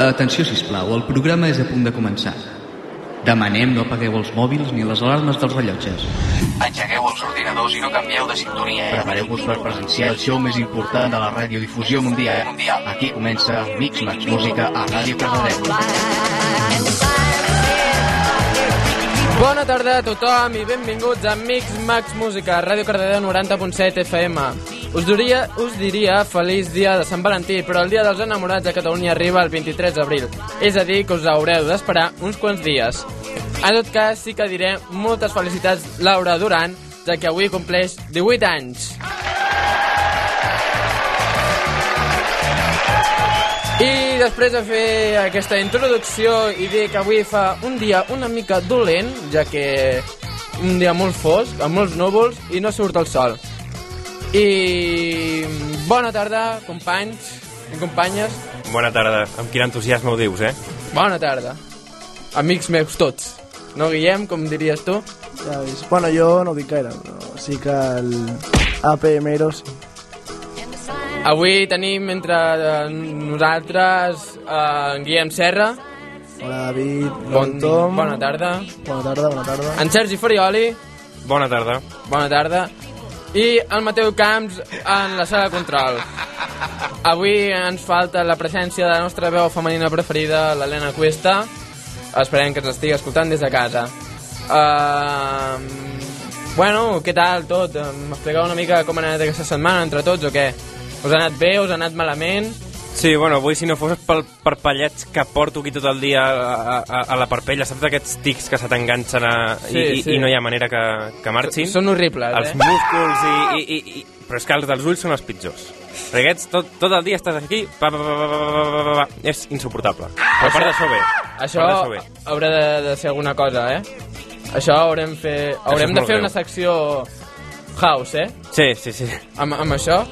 Atenció, si plau, el programa és a punt de començar. Demanem no apagueu els mòbils ni les alarmes dels rellotges. Engegueu els ordinadors i no canvieu de sintonia. Prepareu-vos per presenciar el show més important de la radiodifusió mundial. Aquí comença Mix Max Música a Ràdio Cardedeu. Bona tarda a tothom i benvinguts a Mix Max Música, Ràdio Cardedeu 90.7 FM. Us diria, us diria feliç dia de Sant Valentí, però el dia dels enamorats a Catalunya arriba el 23 d'abril. És a dir, que us haureu d'esperar uns quants dies. En tot cas, sí que diré moltes felicitats Laura Duran, ja que avui compleix 18 anys. I després de fer aquesta introducció i dir que avui fa un dia una mica dolent, ja que un dia molt fosc, amb molts núvols i no surt el sol. I bona tarda, companys i companyes. Bona tarda. Amb quin entusiasme ho dius, eh? Bona tarda. Amics meus tots. No, Guillem, com diries tu? Ja veus. Bueno, jo no ho dic gaire, però sí que el APMero sí. Avui tenim entre eh, nosaltres eh, en Guillem Serra. Hola, David. Bon, Tom. bona tarda. Bona tarda, bona tarda. En Sergi Farioli. Bona tarda. Bona tarda. I el Mateu Camps en la sala de control. Avui ens falta la presència de la nostra veu femenina preferida, l'Helena Cuesta. Esperem que ens estigui escoltant des de casa. Uh, bueno, què tal tot? M'expliqueu una mica com ha anat aquesta setmana entre tots o què? Us ha anat bé, us ha anat malament? Sí, bueno, avui si no fos pel parpellets que porto aquí tot el dia a, a, a la parpella, saps aquests tics que se t'enganxen a... Sí, i, sí. i no hi ha manera que, que marxin? Són horribles, els eh? músculs i, i, i, i... Però és que els dels ulls són els pitjors. Perquè aquests tot, tot el dia estàs aquí, pa, pa, pa, pa, pa, pa, pa, pa, pa. és insuportable. Però a part d'això bé. Això bé. haurà de, de ser alguna cosa, eh? Això haurem, fer, haurem és de fer greu. una secció house, eh? Sí, sí, sí. amb, amb això.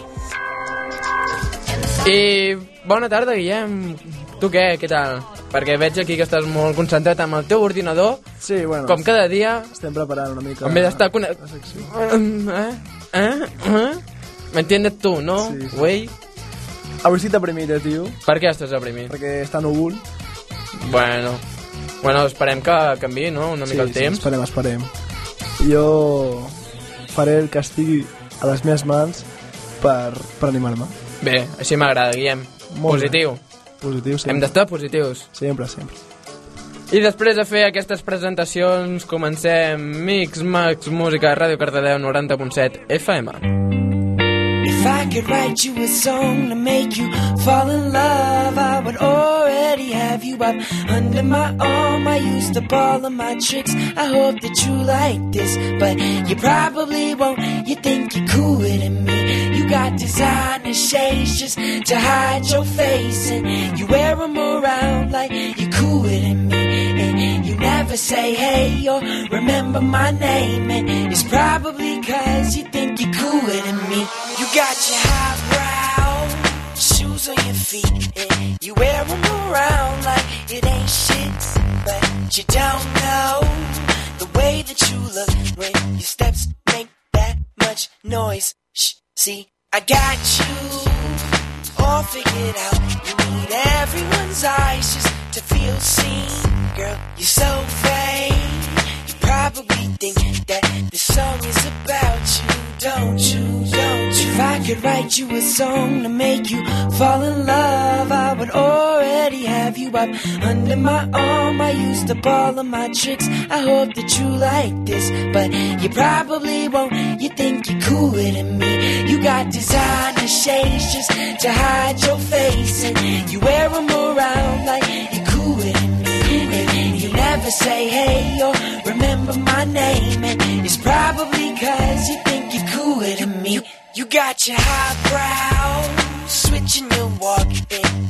I bona tarda, Guillem. Tu què, què tal? Perquè veig aquí que estàs molt concentrat amb el teu ordinador, Sí, bueno, com cada dia, estem preparant una mica... en vez d'estar... Con... Eh? Eh? Eh? M'entiendes tu, no? Sí, sí. Güey? Avui sí t'aprimira, tio, Per què estàs deprimit? perquè està núvol. Bueno, bueno, esperem que canvi, no? Una mica el sí, temps. esperem, esperem. Jo faré el que estigui a les meves mans per, per animar-me. Bé, així m'agrada, Guillem. Molt bé. Positiu. Positiu, Hem sempre. d'estar positius. Sempre, sempre. I després de fer aquestes presentacions, comencem Mix Max Música Ràdio Cardedeu 90.7 FM. If I could write you a song to make you fall in love, I would already have you up under my arm. I used up all of my tricks. I hope that you like this, but you probably won't. You think you're cooler than me. You got designer shades just to hide your face, and you wear them around like you're cooler than me. And you never say hey or remember my name, and it's probably cause you think you're cooler than me. You got your highbrow shoes on your feet, and you wear them around like it ain't shit, but you don't know the way that you look when your steps make that much noise. See, I got you all figured out. You need everyone's eyes just to feel seen. Girl, you're so. Probably think that this song is about you, don't you? Don't you? If I could write you a song to make you fall in love, I would already have you up under my arm. I used up all of my tricks. I hope that you like this, but you probably won't. You think you're cooler than me. You got designer shades just to hide your face, and you wear them around like Never say hey or remember my name, and it's probably cause you think you're cooler than me. You got your highbrow, switching your walk,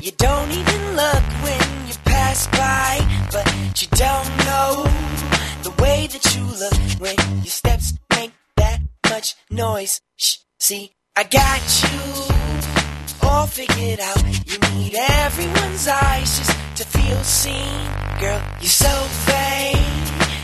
you don't even look when you pass by, but you don't know the way that you look when your steps make that much noise. Shh, see, I got you all figured out. You need everyone's eyes just to feel seen. Girl, you're so vain.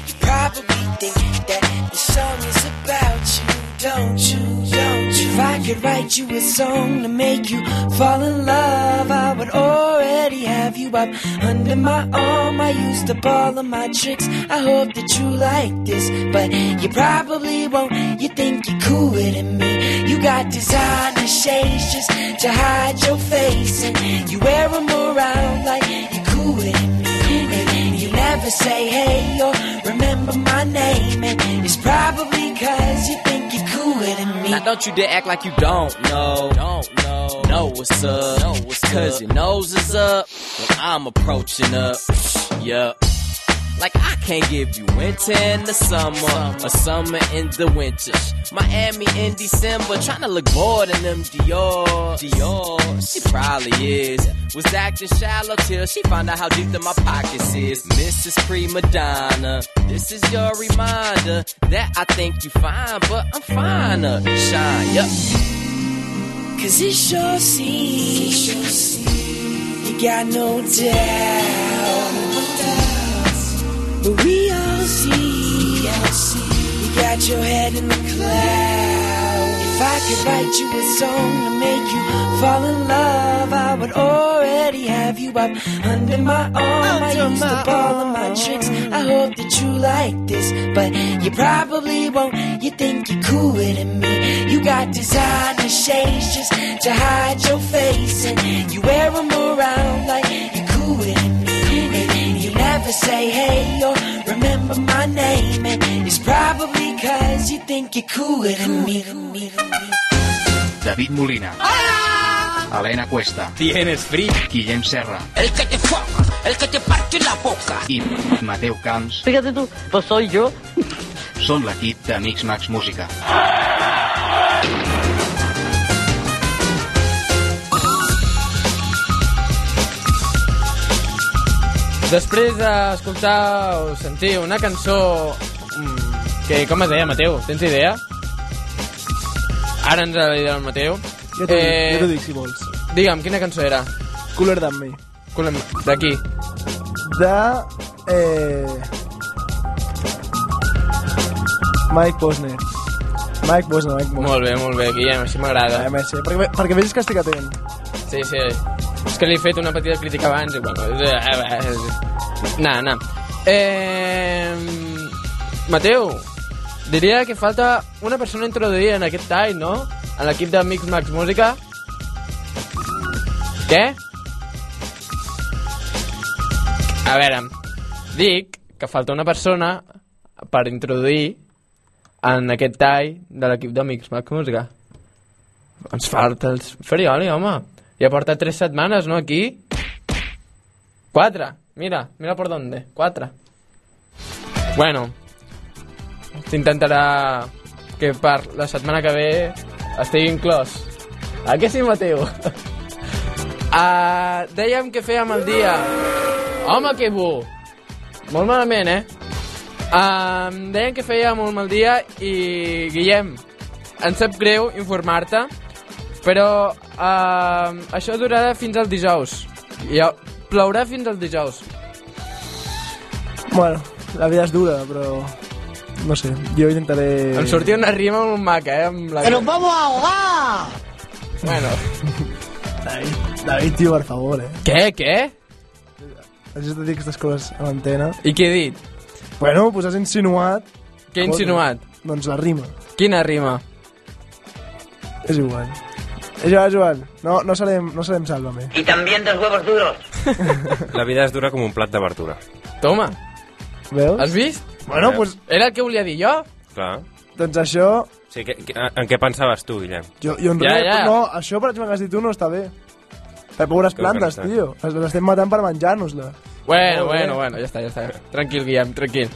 You probably think that the song is about you, don't you? Don't you? If I could write you a song to make you fall in love, I would already have you up under my arm. I used up all of my tricks. I hope that you like this, but you probably won't. You think you're cooler than me. You got designer shades just to hide your face, and you wear them around like cooler. And you never say hey or remember my name, and it's probably cause you think you're cooler than me. Now don't you dare act like you don't know. Don't know. Know what's up. Know what's Cause your nose is up when I'm approaching up. Yup. Like I can't give you winter in the summer or summer in the winter. Miami in December, trying to look bored in them Dior. Dior, she probably is. Was acting shallow till she found out how deep in my pockets is. Mrs. Prima Donna, this is your reminder that I think you fine, but I'm finer. Shine, yup. Cause it sure seems you got no doubt. But we all see you got your head in the clouds. If I could write you a song to make you fall in love, I would already have you up under my arm. I used up all of my tricks. I hope that you like this, but you probably won't. You think you're cooler than me. You got designer shades just to hide your face, and you wear them around like never say hey or remember my name, and it's probably cause you think you're cooler than me. David Molina. Helena Cuesta. Tienes free. Guillem Serra. El que te forma, el que te parte la boca. I Mateu Camps Fíjate tú, pues soy yo. són l'equip de Mix Max Música. Després d'escoltar o sentir una cançó mm, que, com es deia, Mateu? Tens idea? Ara ens ha dit el Mateu. Jo t'ho dic, jo t'ho dic, si vols. Digue'm, quina cançó era? Cooler Than Me. Colem- D'aquí. De... Eh... Mike Posner. Mike Posner, Mike Posner. Molt bé, molt bé, Guillem, així m'agrada. Eh, merci, perquè, perquè vegis que estic atent. Sí, sí. És que li he fet una petita crítica abans i bueno... Nah, nah. Eh... Mateu, diria que falta una persona introduïda en aquest tall, no? En l'equip de Mix Max Música. Què? A veure, dic que falta una persona per introduir en aquest tall de l'equip de Mix Max Música. Ens falta el Ferioli, home. Ja porta tres setmanes, no, aquí? Quatre. Mira, mira por dónde. Quatre. Bueno, s'intentarà que per la setmana que ve estigui inclòs. A què sí, Mateu? uh, dèiem que fèiem el dia. Home, que bo! Molt malament, eh? Uh, dèiem que fèiem un mal dia i, Guillem, em sap greu informar-te, però uh, això durarà fins al dijous. I plourà fins al dijous. Bueno, la vida és dura, però... No sé, jo intentaré... Em sortia una rima molt maca, eh? Amb la... ¡Que nos vamos a ahogar! Bueno, David, David, tio, per favor, eh? què, què? Has de dir aquestes coses a l'antena. I què he dit? Bueno, pues has insinuat... Què he insinuat? Doncs la rima. Quina rima? És igual. És igual. No, no serem, no serem Sálvame. Y también de huevos duros. La vida és dura com un plat de verdura. Toma, Veus? has vist? Bueno, pues, Era el que volia dir jo. Clar. doncs això... Sí, que, que, en què pensaves tu, Guillem? Jo, jo en Ja, res, ja. no, això per exemple que has dit tu no està bé. Per pobres que plantes, no està? tio. Les les estem matant per menjar-nos-la. Bueno, Molt bé. bueno, bueno, ja està, ja està. Tranquil, Guillem, tranquil.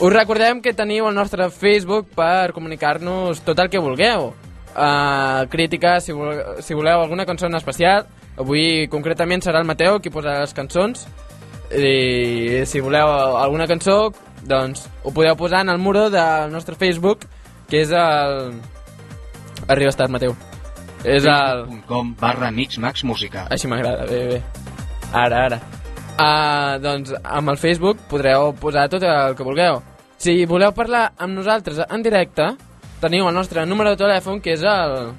Us recordem que teniu el nostre Facebook per comunicar-nos tot el que vulgueu. Uh, crítiques, si, vol, si voleu alguna cançó en especial. Avui, concretament, serà el Mateu qui posa les cançons. I si voleu alguna cançó, doncs ho podeu posar en el muro del nostre Facebook, que és el... Arriba estat, Mateu. És el... facebook.com barra Mix Max Música. Així m'agrada, bé, bé. Ara, ara. Uh, doncs amb el Facebook podreu posar tot el que vulgueu. Si voleu parlar amb nosaltres en directe, teniu el nostre número de telèfon, que és el...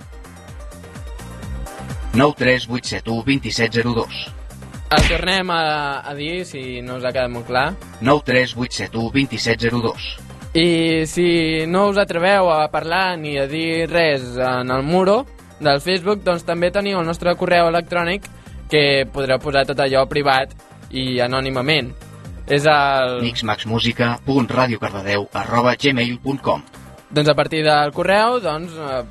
93871 2702. El tornem a, a dir, si no us ha quedat molt clar. 93871 2702. I si no us atreveu a parlar ni a dir res en el muro del Facebook, doncs també teniu el nostre correu electrònic que podreu posar tot allò privat i anònimament. És el... mixmaxmusica.radiocardedeu arroba gmail.com Doncs a partir del correu, doncs, eh,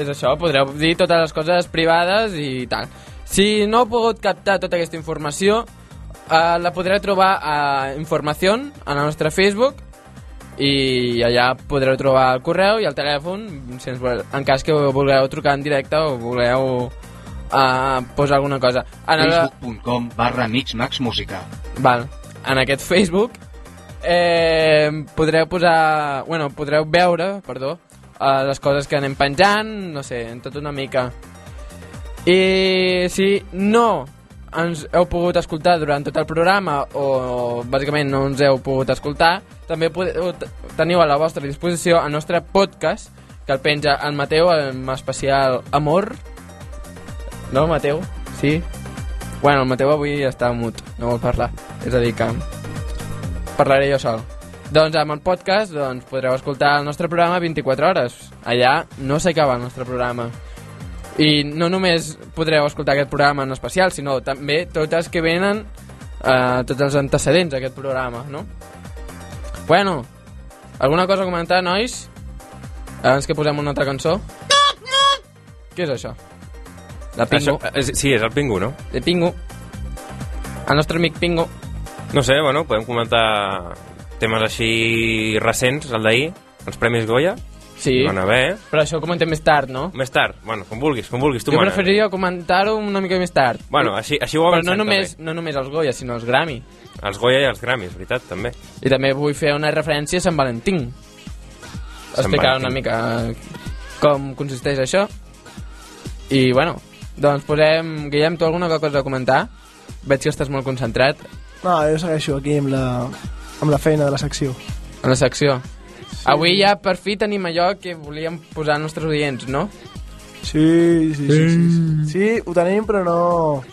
és això, podreu dir totes les coses privades i tal. Si no heu pogut captar tota aquesta informació, eh, la podreu trobar a Informació, en el nostre Facebook, i allà podreu trobar el correu i el telèfon, si ens, vol- en cas que vulgueu trucar en directe o vulgueu eh, posar alguna cosa. En el, facebook.com barra mixmaxmusica Val. En aquest Facebook eh, podreu posar... Bueno, podreu veure, perdó, eh, les coses que anem penjant, no sé, en tot una mica. I si no ens heu pogut escoltar durant tot el programa o bàsicament no ens heu pogut escoltar, també podeu, teniu a la vostra disposició el nostre podcast que el penja el Mateu amb especial Amor. No, Mateu? Sí? Bueno, el Mateu avui està mut, no vol parlar. És a dir, que parlaré jo sol. Doncs amb el podcast doncs, podreu escoltar el nostre programa 24 hores. Allà no s'acaba el nostre programa. I no només podreu escoltar aquest programa en especial, sinó també totes que venen, eh, tots els antecedents d'aquest programa, no? Bueno, alguna cosa a comentar, nois? Abans que posem una altra cançó? Què és això? La Pingo. Això, és, sí, és el Pingu, no? De Pingo. El nostre amic Pingo. No sé, bueno, podem comentar temes així recents, el d'ahir, els Premis Goya. Sí, Van eh? però això ho comentem més tard, no? Més tard, bueno, com vulguis, com vulguis, tu Jo mana. preferiria comentar-ho una mica més tard. Bueno, així, així ho Però avancem no només, no només els Goya, sinó els Grammy. Els Goya i els Grammys, veritat, també. I també vull fer una referència a Sant Valentín. Sant Explicar Valentín. una mica com consisteix això. I, bueno, doncs posem... Guillem, tu alguna cosa a comentar? Veig que estàs molt concentrat No, jo segueixo aquí amb la, amb la feina de la secció. en la secció. Sí. Avui ja per fi tenim allò que volíem posar als nostres oients, no? Sí, sí, sí, sí, sí. Sí, ho tenim, però no...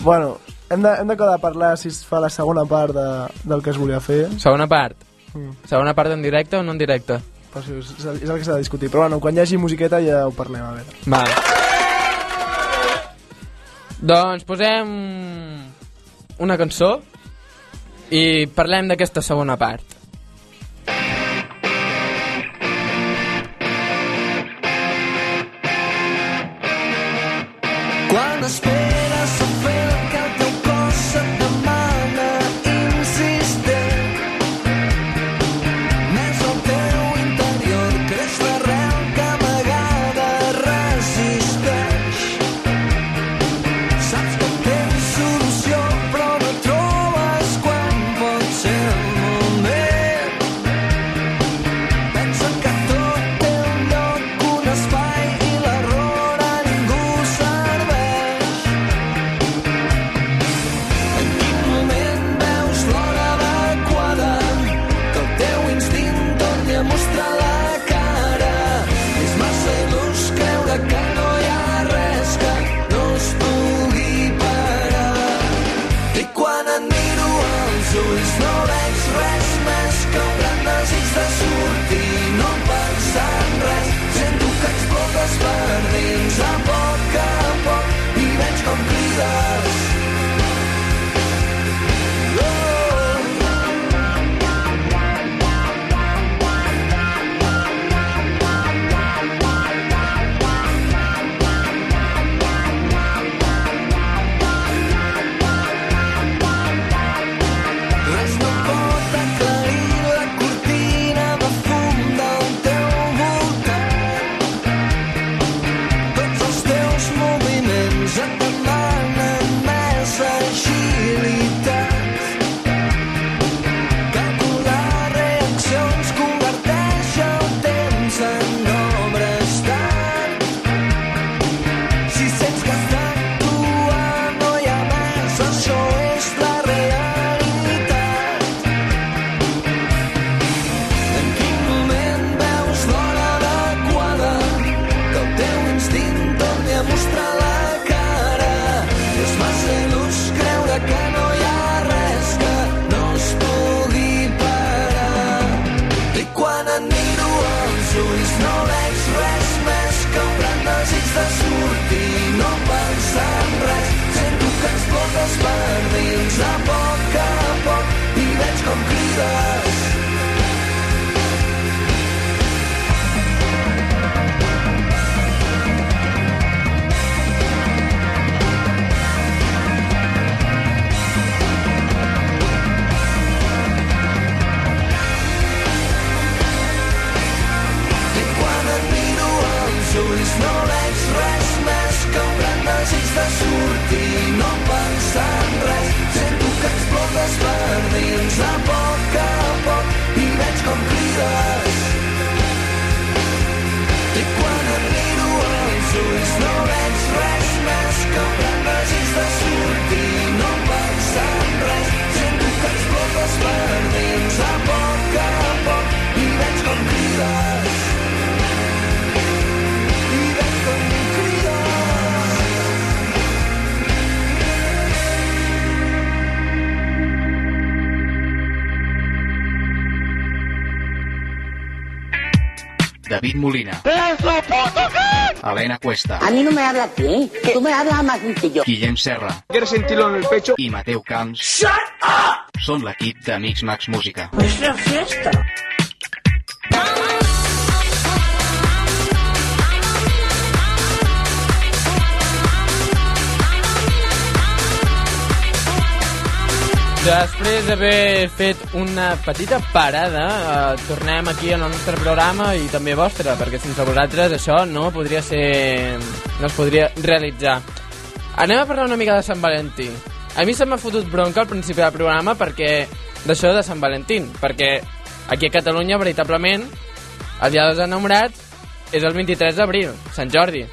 Bueno, hem de, hem de parlar si es fa la segona part de, del que es volia fer. Segona part. Mm. Segona part en directe o no en directe? Però sí, és, és el que s'ha de discutir. Però bueno, quan hi hagi musiqueta ja ho parlem, a veure. Val. Doncs posem una cançó i parlem d'aquesta segona part. David Molina, Elena Cuesta, A mí no me habla así. Tú me hablas más sencillo. Guillem Serra ¿Quieres sentirlo en el pecho? i Mateu Camps són l'equip de Mix Max Música. Es la fiesta. Després d'haver fet una petita parada, eh, tornem aquí al nostre programa i també vostre, perquè sense vosaltres això no podria ser... no es podria realitzar. Anem a parlar una mica de Sant Valentí. A mi se m'ha fotut bronca al principi del programa perquè d'això de Sant Valentín, perquè aquí a Catalunya, veritablement, el dia dels enamorats és el 23 d'abril, Sant Jordi.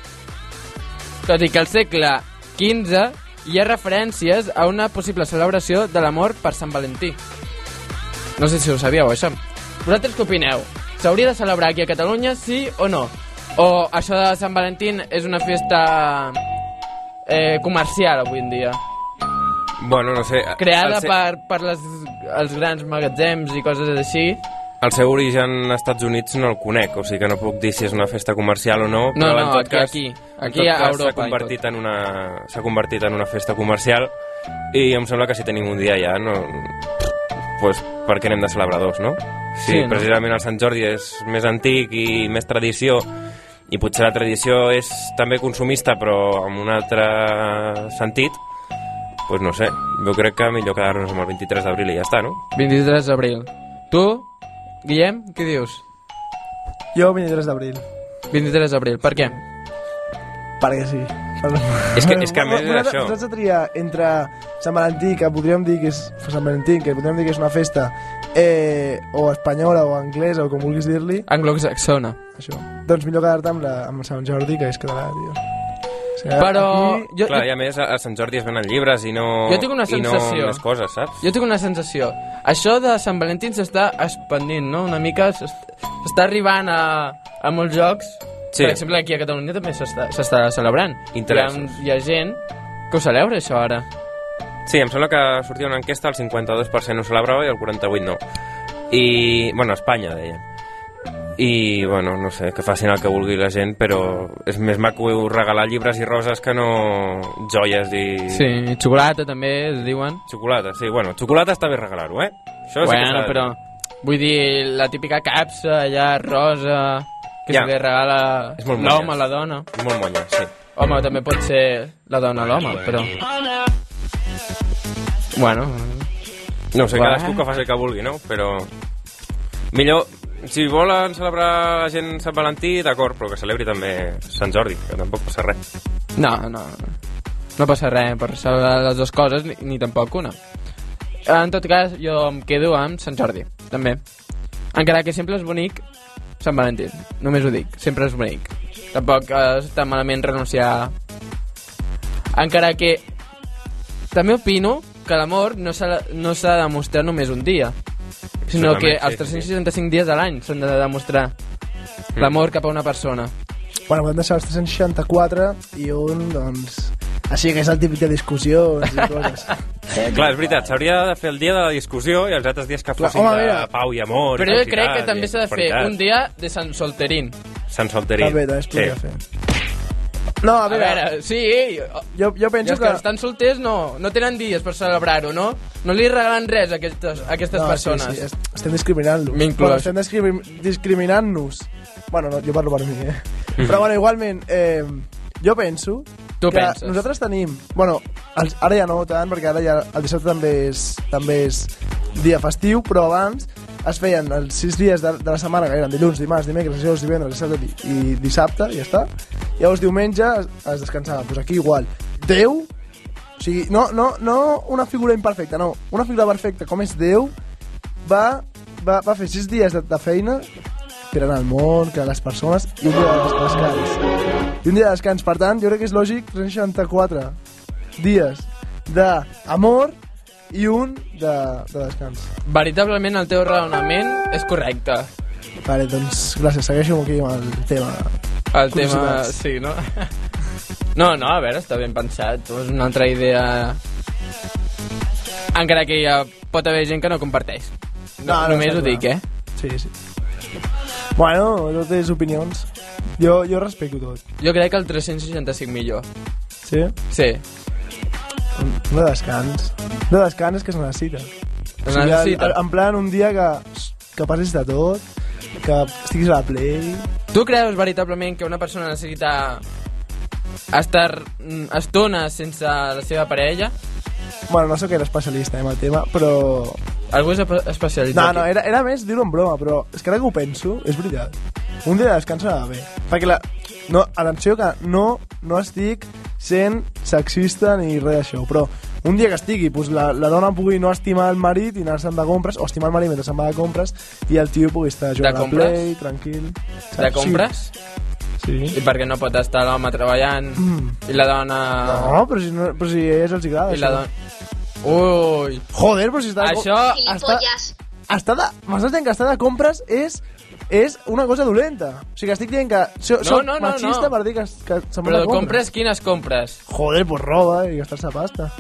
Tot i que al segle XV hi ha referències a una possible celebració de l'amor per Sant Valentí. No sé si ho sabíeu, això. Vosaltres què opineu? S'hauria de celebrar aquí a Catalunya, sí o no? O això de Sant Valentín és una festa eh, comercial avui en dia? Bueno, no sé... Creada el, se- per, per les, els grans magatzems i coses així? El seu origen als Estats Units no el conec, o sigui que no puc dir si és una festa comercial o no, No, però no, en tot aquí- cas, aquí. en Aquí tot a Europa s'ha convertit, en una, s'ha convertit en una festa comercial i em sembla que si tenim un dia ja, no, pues, per què n'hem de celebrar dos, no? Sí, no? precisament el Sant Jordi és més antic i més tradició i potser la tradició és també consumista però amb un altre sentit, pues no sé, jo crec que millor quedar-nos amb el 23 d'abril i ja està, no? 23 d'abril. Tu, Guillem, què dius? Jo 23 d'abril. 23 d'abril, per què? Perquè sí. És que- és que a més és Vosaltres- això. Vosaltres de triar entre Sant Valentí, que podríem dir que és Sant Valentí, que podríem dir que és una festa eh, o espanyola o anglesa o com vulguis dir-li, Anglosaxona. això. Doncs millor quedar-te amb, la, amb Sant Jordi, que és català, tio. Sigui, Però aquí- jo, Clar, jo, i a més, a Sant Jordi es venen llibres i no... Jo tinc una I no sensació. més coses, saps? jo tinc una sensació. Això de Sant Valentín s'està expandint, no? Una mica s'est- s'està arribant a, a molts jocs. Sí. Per exemple, aquí a Catalunya també s'està celebrant. Interessos. Hi ha, hi ha gent que ho celebra, això, ara. Sí, em sembla que sortia una enquesta, el 52% ho celebrava i el 48% no. I, bueno, Espanya, deien. I, bueno, no sé, que facin el que vulgui la gent, però és més maco regalar llibres i roses que no joies i... Sí, i xocolata també, es diuen. Xocolata, sí, bueno, xocolata està bé regalar-ho, eh? Això sí que bueno, dir. però vull dir, la típica capsa allà rosa que Ja. se li regala l'home a la dona. És molt monya, sí. Home, també pot ser la dona a l'home, però... Bueno, No sé, cadascú que faci el que vulgui, no? Però millor, si volen celebrar la gent Sant Valentí, d'acord, però que celebri també Sant Jordi, que tampoc passa res. no, no, no passa res per celebrar les dues coses, ni, ni tampoc una. En tot cas, jo em quedo amb Sant Jordi, també. Encara que sempre és bonic Sant Valentí, només ho dic, sempre és bonic. Tampoc eh, està malament renunciar... Encara que també opino que l'amor no s'ha no de demostrar només un dia, sinó que els sí, sí, sí. 365 dies de l'any s'han de demostrar l'amor cap a una persona. Bueno, vam deixar els 364 i un, doncs... Així que és el típic de discussions i coses. Clar, és veritat, s'hauria de fer el dia de la discussió i els altres dies que fossin home, de mira. pau i amor. Però jo crec que també s'ha de fer un dia de Sant Solterín. Sant Solterí. També, també es podria sí. fer. No, a A veure, veure, sí, jo, jo penso els que estan solters no, no tenen dies per celebrar-ho, no? No li regalen res a aquestes, a aquestes no, persones. Sí, sí, est- estem discriminant-los. M'inclòs. Bueno, estem discrimi discriminant-nos. Bueno, no, jo parlo per mi, eh? Però bueno, igualment, eh, jo penso Tu que penses. nosaltres tenim... Bueno, els, ara ja no tant, perquè ara ja el dissabte també és, també és dia festiu, però abans es feien els sis dies de, de la setmana, que eren dilluns, dimarts, dimecres, dijous, divendres, dissabte i, i dissabte, i ja està. Llavors diumenge es, es descansava. Doncs pues aquí igual. Déu sigui, no, no, no una figura imperfecta, no. Una figura perfecta, com és Déu, va, va, va fer sis dies de, de feina per anar al món, a les persones, i un dia de des- descans. I un dia de descans. Per tant, jo crec que és lògic 364 dies d'amor i un de, de descans. Veritablement el teu raonament és correcte. Vale, doncs gràcies, segueixo aquí amb el tema. El tema... Sí, no? No, no, a veure, està ben pensat. És una altra idea... Encara que hi ha, pot haver gent que no comparteix. No, No, no, només ho dic, eh? Sí, sí. Bueno, totes opinions. Jo, jo respecto tot. Jo crec que el 365 millor. Sí? Sí. De descans. De descans que es necessita. Es necessita. en, en plan, un dia que, que passis de tot, que estiguis a la play... Tu creus veritablement que una persona necessita estar mm, estones sense la seva parella? Bueno, no sóc gaire especialista eh, en el tema, però... Algú és espe- especialitzat No, no, era, era més dir-ho en broma, però és que ara que ho penso, és veritat. Un dia de descans va bé. Perquè la... No, atenció que no, no estic sent sexista ni res d'això, però un dia que estigui, doncs la, la dona pugui no estimar el marit i anar-se'n de compres, o estimar el marit mentre se'n va de compres, i el tio pugui estar jugant a la play, tranquil. De Saps? compres? Sí. I perquè no pot estar l'home treballant Mm. i la dona... No, però si, no, però si a ells els agrada. I la això. dona... Ui... Joder, però si està... Això... Està, està de, m'estàs dient que estar de compres és és una cosa dolenta. O sigui, que estic dient que so, No, soc no, no, machista no. per dir que, que se'n Però compres. compres quines compres? Joder, pues roba i gastar-se pasta.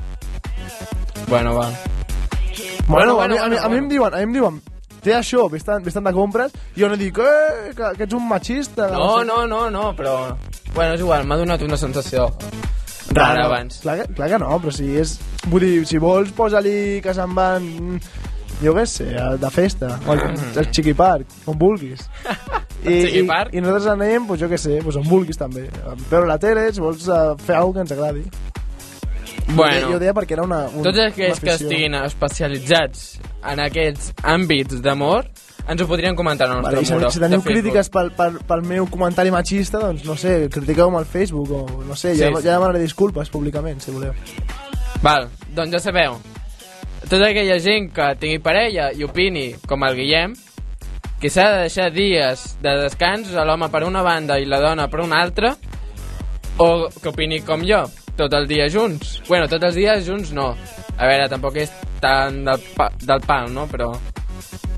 Bueno, va. Bueno, Bueno, a, mi, bueno, a, mi, bueno, a mi em diuen, a mi em diuen té això, vés de compres, i jo no dic, eh, que, que ets un machista. No, sé. no, no, no, però... Bueno, és igual, m'ha donat una sensació rara no, abans. Clar que, clar que no, però si és... Vull dir, si vols, posa-li que se'n van... Jo què sé, de festa, o al, al Chiqui Park, on vulguis. I, i? I nosaltres anem, doncs jo què sé, doncs on vulguis també. Veure la tele, si vols eh, fer alguna que ens agradi. Bueno, Jo, deia perquè era una, un, tots aquells que estiguin especialitzats en aquests àmbits d'amor ens ho podrien comentar al nostre Vale, muro si teniu crítiques pel, pel, pel meu comentari machista, doncs no sé, critiqueu-me al Facebook o no sé, ja, Sí, sí. ja demanaré disculpes públicament, si voleu. Val, doncs ja sabeu. Tota aquella gent que tingui parella i opini com el Guillem, que s'ha de deixar dies de descans a l'home per una banda i la dona per una altra, o que opini com jo, tot el dia junts. Bueno, tots els dies junts no. A veure, tampoc és tan del, pa, del pal, no? Però...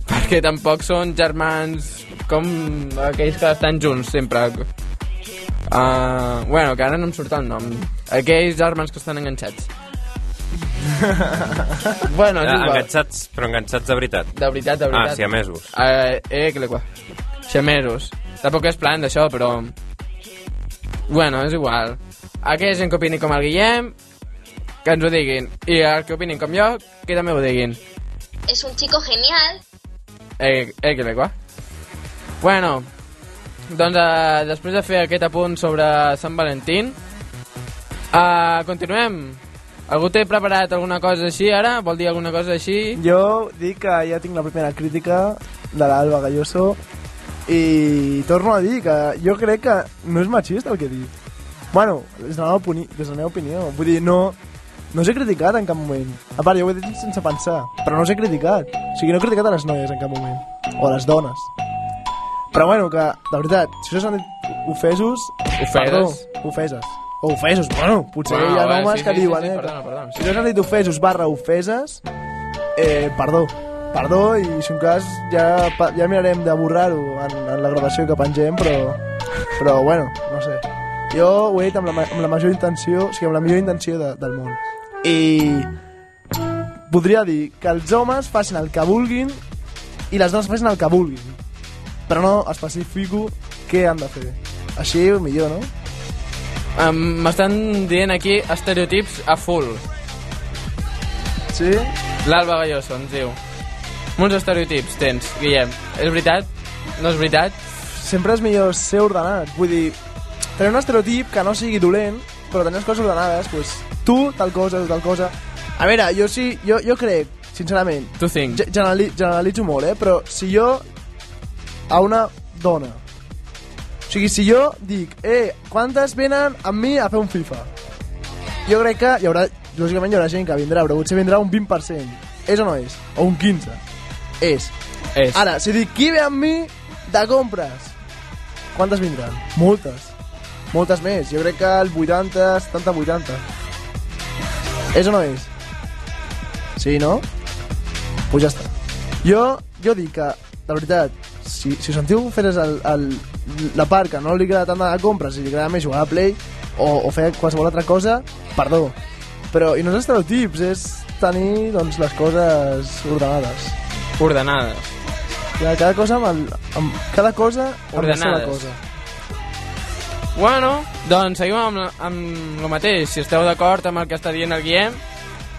Perquè tampoc són germans com aquells que estan junts sempre. Uh, bueno, que ara no em surt el nom. Aquells germans que estan enganxats. bueno, és Ah, igual. enganxats, però enganxats de veritat. De veritat, de Ah, veritat. siamesos. Eh, eh, que le qua. Xameros. Tampoc és plan d'això, però... Bueno, és igual. Aquella gent que opini com el Guillem, que ens ho diguin. I el que opinin com jo, que també ho diguin. Es un chico genial. Eh, eh, que le qua. Bueno, doncs eh, després de fer aquest apunt sobre Sant Valentín, eh, continuem. Algú té preparat alguna cosa així ara? Vol dir alguna cosa així? Jo dic que ja tinc la primera crítica de l'Alba Galloso i torno a dir que jo crec que no és machista el que dic. Bueno, de la meva, opini de la meva opinió. Vull dir, no, no us he criticat en cap moment. A part, jo ho he dit sense pensar, però no us he criticat. O sigui, no he criticat a les noies en cap moment. O a les dones. Però bueno, que, de veritat, si us han dit ofesos... Ofeses? Perdó, ofeses. O ofesos, bueno, potser Bueno, hi ha homes sí, que sí, diuen, sí, sí, eh? perdona, perdona, Si us han dit ofesos barra ofeses, eh, perdó. Perdó, i si un cas ja, ja mirarem de borrar-ho en, en la gravació que pengem, però, però bueno, no sé. Jo ho he dit amb la, amb la major intenció, o sigui, amb la millor intenció de, del món. I podria dir que els homes facin el que vulguin i les dones facin el que vulguin. Però no especifico què han de fer. Així millor, no? M'estan dient aquí estereotips a full. Sí? L'Alba Galloso ens diu. Molts estereotips tens, Guillem. És veritat? No és veritat? sempre és millor ser ordenat. Vull dir, tenir un estereotip que no sigui dolent, però tenir les coses ordenades, pues, tu, tal cosa, tal cosa... A veure, jo sí, jo, jo crec, sincerament, Tu think. ge- generali generalitzo molt, eh? Però si jo a una dona... O sigui, si jo dic, eh, quantes venen amb mi a fer un FIFA? Jo crec que hi haurà lògicament hi haurà gent que vindrà, però potser vindrà un 20%. És o no és? O un 15%? És. És. Ara, si dic, qui ve amb mi de compres? Quantes vindran? Moltes. Moltes més. Jo crec que el 80, 70, 80. És o no és? Sí, no? Pues ja està. Jo, jo dic que, de veritat, si, si us sentiu fer el, el, la part que no li agrada tant de compres i li agrada més jugar a Play o, o fer qualsevol altra cosa, perdó. Però, i no és estereotips, és tenir doncs, les coses ordenades. Ordenades. Ja, cada cosa amb, el, amb cada cosa amb la Ordenades. cosa. Bueno, doncs seguim amb, amb el mateix. Si esteu d'acord amb el que està dient el Guillem,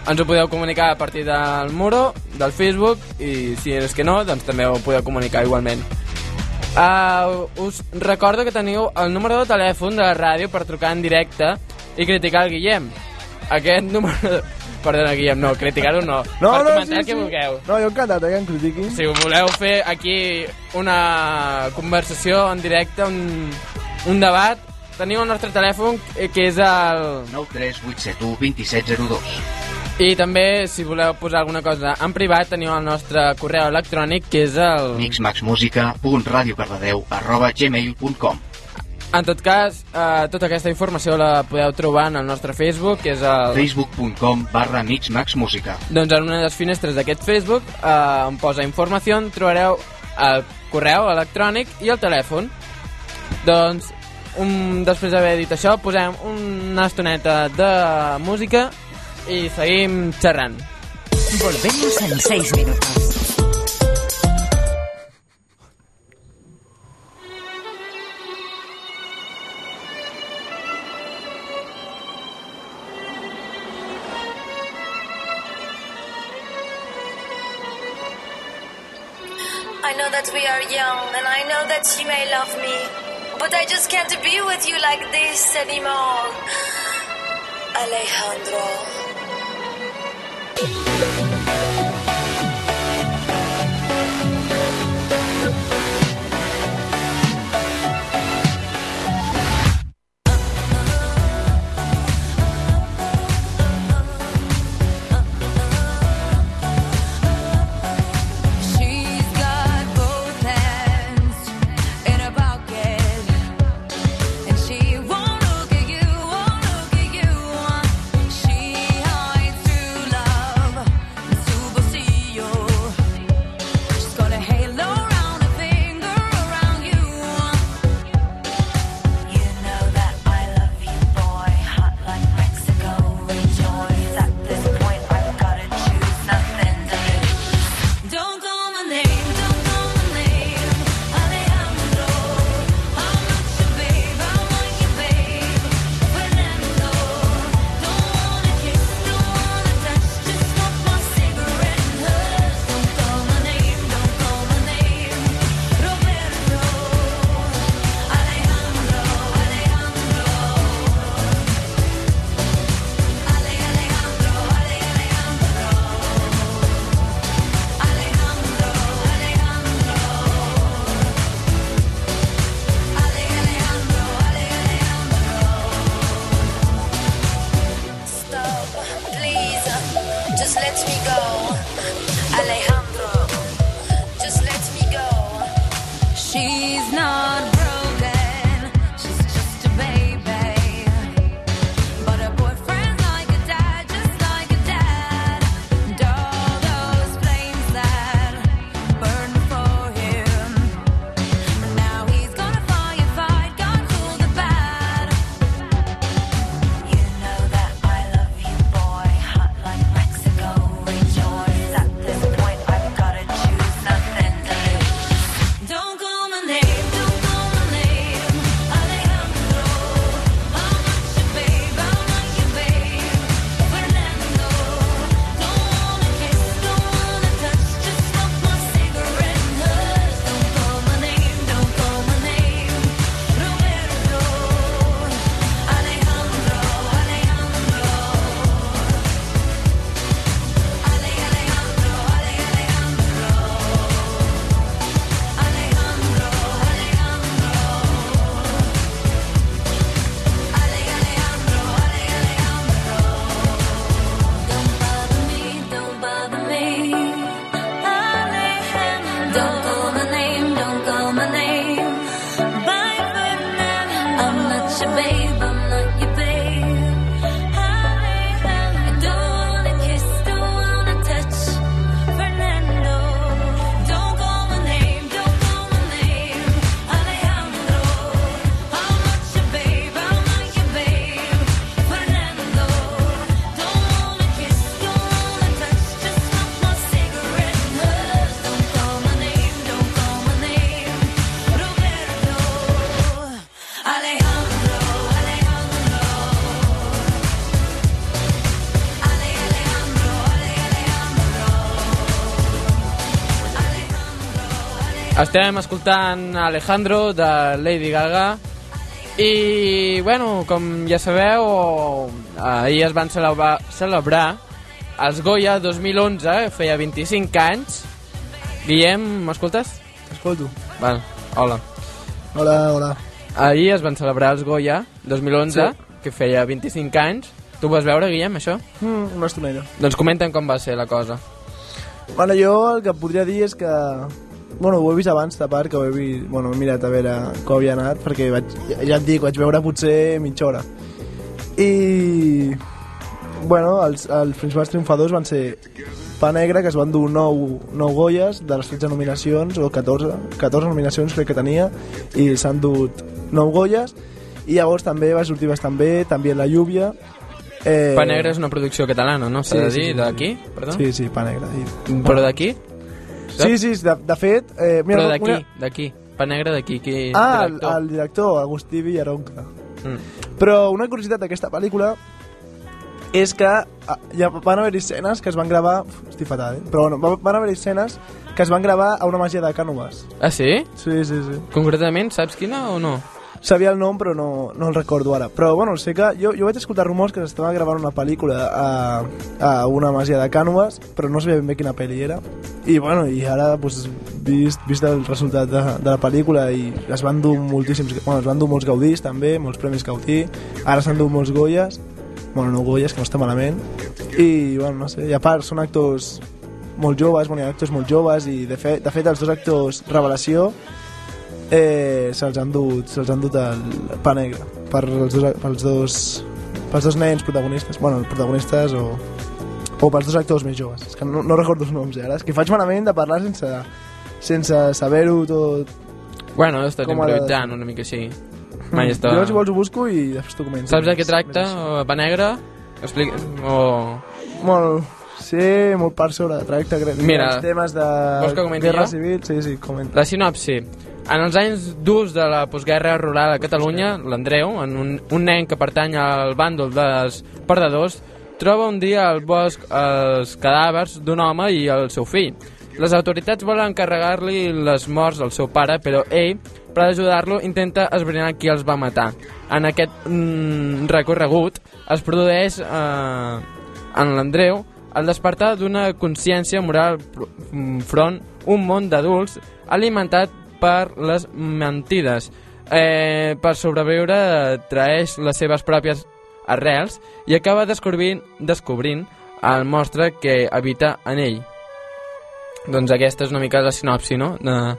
ens ho podeu comunicar a partir del muro, del Facebook, i si és que no, doncs també ho podeu comunicar igualment. Uh, us recordo que teniu el número de telèfon de la ràdio per trucar en directe i criticar el Guillem. Aquest número... Perdona, Guillem, no, criticar-ho no. No, per no, comentar sí, el que sí. vulgueu. No, jo encantat, eh, que em critiquin. Si voleu fer aquí una conversació en directe, un, un debat, teniu el nostre telèfon, eh, que és el... 93871 2702. I també, si voleu posar alguna cosa en privat, teniu el nostre correu electrònic, que és el... arroba gmail.com En tot cas, eh, tota aquesta informació la podeu trobar en el nostre Facebook, que és el... facebook.com barra mixmaxmusica Doncs en una de les finestres d'aquest Facebook, eh, on posa informació, trobareu el correu electrònic i el telèfon. Doncs, un, després d'haver dit això, posem una estoneta de música i seguim xerrant. Volvemos en seis minutos. I know that we are young, and I know that you may love me, but I just can't be with you like this anymore. Alejandro. Thank you. Estem escoltant Alejandro de Lady Gaga i, bueno, com ja sabeu, ahir es van celebrar, celebrar els Goya 2011, eh, feia 25 anys. Guillem, m'escoltes? Escolto. Val, hola. Hola, hola. Ahir es van celebrar els Goya 2011, Sí. que feia 25 anys. Tu vas veure, Guillem, això? Mm, una estoneta. Doncs comenten com va ser la cosa. Bueno, jo el que podria dir és que... Bueno, ho he vist abans, de part, que ho he, vist, bueno, he mirat a veure com havia anat, perquè vaig, ja, et dic, vaig veure potser mitja hora. I... Bueno, els, els principals triomfadors van ser Pa Negra, que es van dur 9, 9 Goyes de les 13 nominacions, o 14, 14 nominacions crec que tenia, i s'han dut 9 Goyes, i llavors també va sortir bastant bé, també La Lluvia, Eh, Pa Negra és una producció catalana, no? S'ha de dir, d'aquí? Perdó? Sí, sí, Pa Negra. I... Però d'aquí? Sí, sí, de, de fet... Eh, mira, Però d'aquí, una- d'aquí. Pa Negra d'aquí. Qui... Ah, el, director? el director, Agustí Villaronca. Mm. Però una curiositat d'aquesta pel·lícula és que ah, ja van haver escenes que es van gravar... Estic fatal, eh? Però bueno, va- van haver escenes que es van gravar a una masia de Cànoves. Ah, sí? Sí, sí, sí. Concretament, saps quina o no? Sabia el nom, però no, no el recordo ara. Però, bueno, sé que... Jo, jo vaig escoltar rumors que s'estava gravant una pel·lícula a, a una masia de Cànoves, però no sabia ben bé quina pel·li era. I, bueno, i ara, pues, vist, vist el resultat de, de la pel·lícula i es van dur moltíssims... Bueno, es van dur molts gaudís, també, molts premis Gaudí. Ara s'han dut molts Goyes. Bueno, no Goyes, que no està malament. I, bueno, no sé, i a part són actors molt joves, bueno, hi ha actors molt joves i de fet, de fet els dos actors revelació eh, se'ls han dut se'ls han dut el pa negre per els dos, pels dos pels dos nens protagonistes bueno, protagonistes o, o pels dos actors més joves és que no, no recordo els noms eh, ara és que faig malament de parlar sense sense saber-ho tot Bueno, he estat de- improvisant una mica així. Mai està... jo si vols ho busco i després t'ho comento Saps de què tracta? Pa Negra? Explica... O... Bueno, sí, molt per sobre tracta grans Mira, temes de vols que comenti guerra jo? civil sí, sí, comenta La sinopsi. En els anys durs de la postguerra rural a Catalunya, l'Andreu, un, un nen que pertany al bàndol dels perdedors, troba un dia al bosc els cadàvers d'un home i el seu fill. Les autoritats volen encarregar-li les morts al seu pare, però ell, per ajudar-lo, intenta esbrinar qui els va matar. En aquest mm, recorregut es produeix eh, en l'Andreu el despertar d'una consciència moral mm, front un món d'adults alimentat per les mentides. Eh, per sobreviure traeix les seves pròpies arrels i acaba descobrint, descobrint el monstre que habita en ell. Doncs aquesta és una mica la sinopsi, no?, de-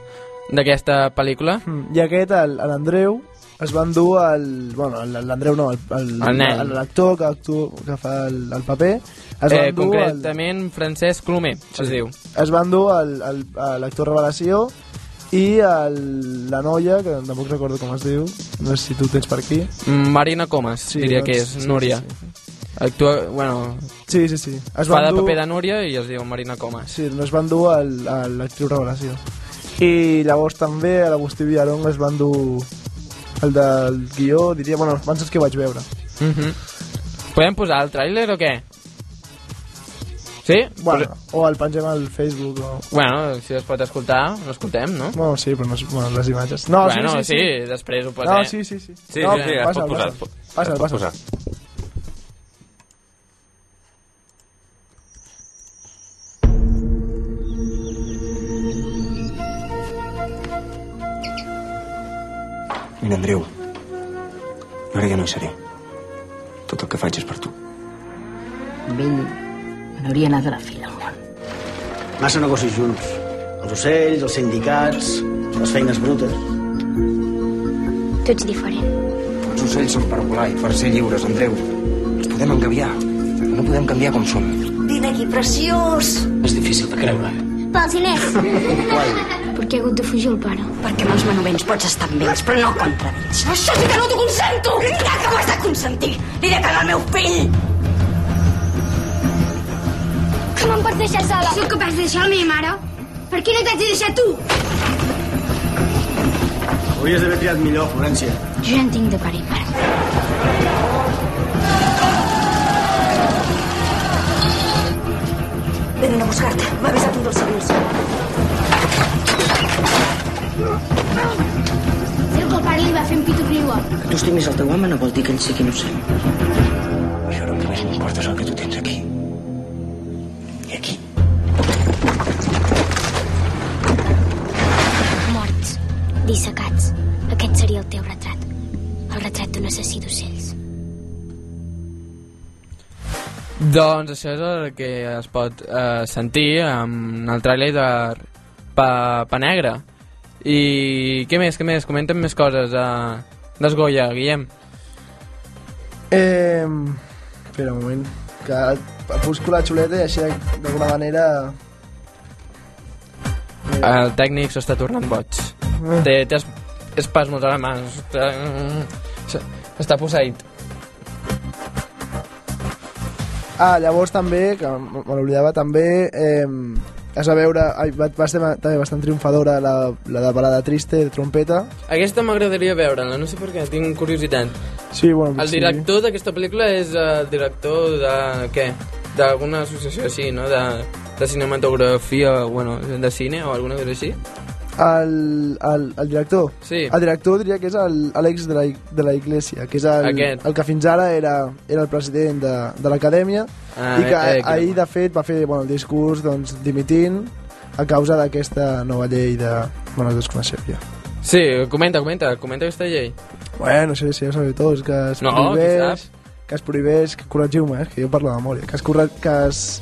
d'aquesta pel·lícula. Mm, I aquest, l'Andreu, es van dur el... Bueno, l'Andreu no, l'actor que, actua, que fa el, el paper, es Eh, dur el, concretament Francesc Colomer, es diu. es van dur el- el- a l'actor Revelació i el, la noia, que tampoc recordo com es diu, no sé si tu tens per aquí. Marina Comas, Sí, diria doncs, que és, sí, Núria. sí, Actua, bueno, Sí, sí, sí. Es fa van de dur- paper de Núria i es diu Marina Comas. Sí, no es van dur a l'actriu Revelació. I llavors també a l'Agustí Villarong es van dur el del guió, diria, bueno, els que vaig veure. Mhm. Podem posar el tràiler o què? Sí? Bueno, Pues- o el pengem al Facebook o... bueno, si es pot escoltar, l'escoltem, no? Bueno, sí, però no és... Bueno, les imatges. No, bueno, sí, sí, sí. després ho posem. No, sí, sí, sí. Sí, no, sí, sí, es passa'l, pot posar. passa'l. posar. Mira, Andreu, ara ja no hi seré. Tot el que faig és per tu. Me n'hauria anat a la fi del món. Massa negocis junts. Els ocells, els sindicats, les feines brutes. Tu ets diferent. Els ocells són per volar i per ser lliures, Andreu. Ens podem engaviar, però no podem canviar com som. Vine aquí, preciós! És difícil de creure. Pels diners! Per què ha hagut de fugir el pare? Perquè amb els manovents pots estar amb ells, però no contra ells. Això sí que no t'ho consento! Ja que ho has de consentir, li de cagar el meu fill! que me'n pots deixar sola? Sóc capaç de deixar la meva mare? Per què no t'haig de deixar tu? Hauries d'haver triat millor, Florència. Jo ja en tinc de pare i mare. Venen a buscar-te. M'ha avisat un dels civils. que el pare li va fer un pito criua. Que tu estimis el teu home no vol dir que ell sí que innocent. Això no només m'importa el que tu tens aquí. Dissecats. Aquest seria el teu retrat. El retrat d'un assassí d'ocells. Doncs això és el que es pot eh, sentir amb el tràiler de pa, pa Negra. I què més, què més? Comenten més coses uh, d'Esgoia, Guillem. Eh, espera un moment, que busco la xuleta i així d'alguna manera... El tècnic s'està tornant boig. Té, té es- espasmos a la mà. Està, està posseït. Ah, llavors també, que me l'oblidava, també eh, es va veure, va, va ser també bastant triomfadora la, la de Balada Triste, de trompeta. Aquesta m'agradaria veure-la, no sé per què, tinc curiositat. Sí, bueno, El sí. director d'aquesta pel·lícula és el director de... què? D'alguna associació així, no? De, de cinematografia, bueno, de cine o alguna cosa així. El, el, el director? Sí. El director diria que és l'Àlex de, la, de la Iglesia, que és el, Aquest. el que fins ara era, era el president de, de l'acadèmia Ah, i que eh, eh, ahir, de fet, va fer bueno, el discurs doncs, dimitint a causa d'aquesta nova llei de... Bueno, es desconeixeu ja. Sí, comenta, comenta, comenta aquesta llei. Bueno, sí, sí, ja sabeu tots, que es No, prohibeix... Que es prohibeix, que corregiu-me, eh, que jo parlo de memòria, que es, corre, que es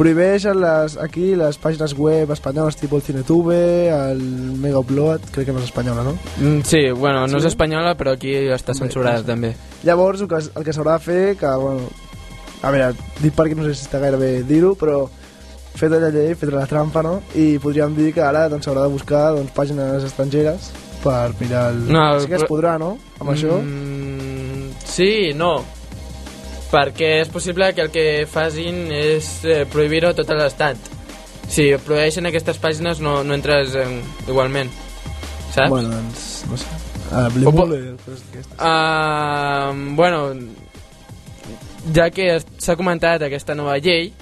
prohibeix en les, aquí les pàgines web espanyoles tipus el Cinetube, el Megaupload, crec que no és espanyola, no? Mm, Sí, bueno, no Sí? és espanyola, però aquí està censurada també. Llavors, el que, el que s'haurà de fer, que, bueno, a veure, dit perquè no sé si està gaire bé dir-ho, però fet la llei, fet la trampa, no? I podríem dir que ara doncs, s'haurà de buscar doncs, pàgines estrangeres per mirar el... No, sí que es podrà, no? Amb això? Mm, sí, no. Perquè és possible que el que facin és eh, prohibir-ho tot l'estat. Si prohibeixen aquestes pàgines no, no entres eh, igualment. Saps? Bueno, doncs, no sé. Uh, Blimole, coses d'aquestes. Uh, bueno, ja que s'ha comentat aquesta nova llei,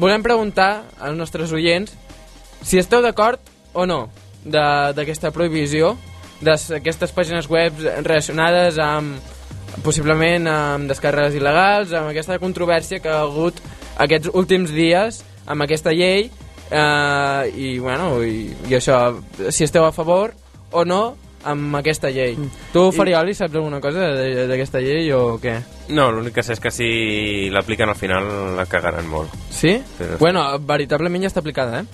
volem preguntar als nostres oients si esteu d'acord o no de- d'aquesta prohibició d'aquestes pàgines web relacionades amb possiblement amb descàrregues il·legals, amb aquesta controvèrsia que ha hagut aquests últims dies amb aquesta llei eh, i, bueno, i, i això, si esteu a favor o no amb aquesta llei. Tu, Farioli, saps alguna cosa de- d'aquesta llei o què? No, l'únic que sé és que si l'apliquen al final la cagaran molt. Sí? Però- Bueno, veritablement ja està aplicada, eh?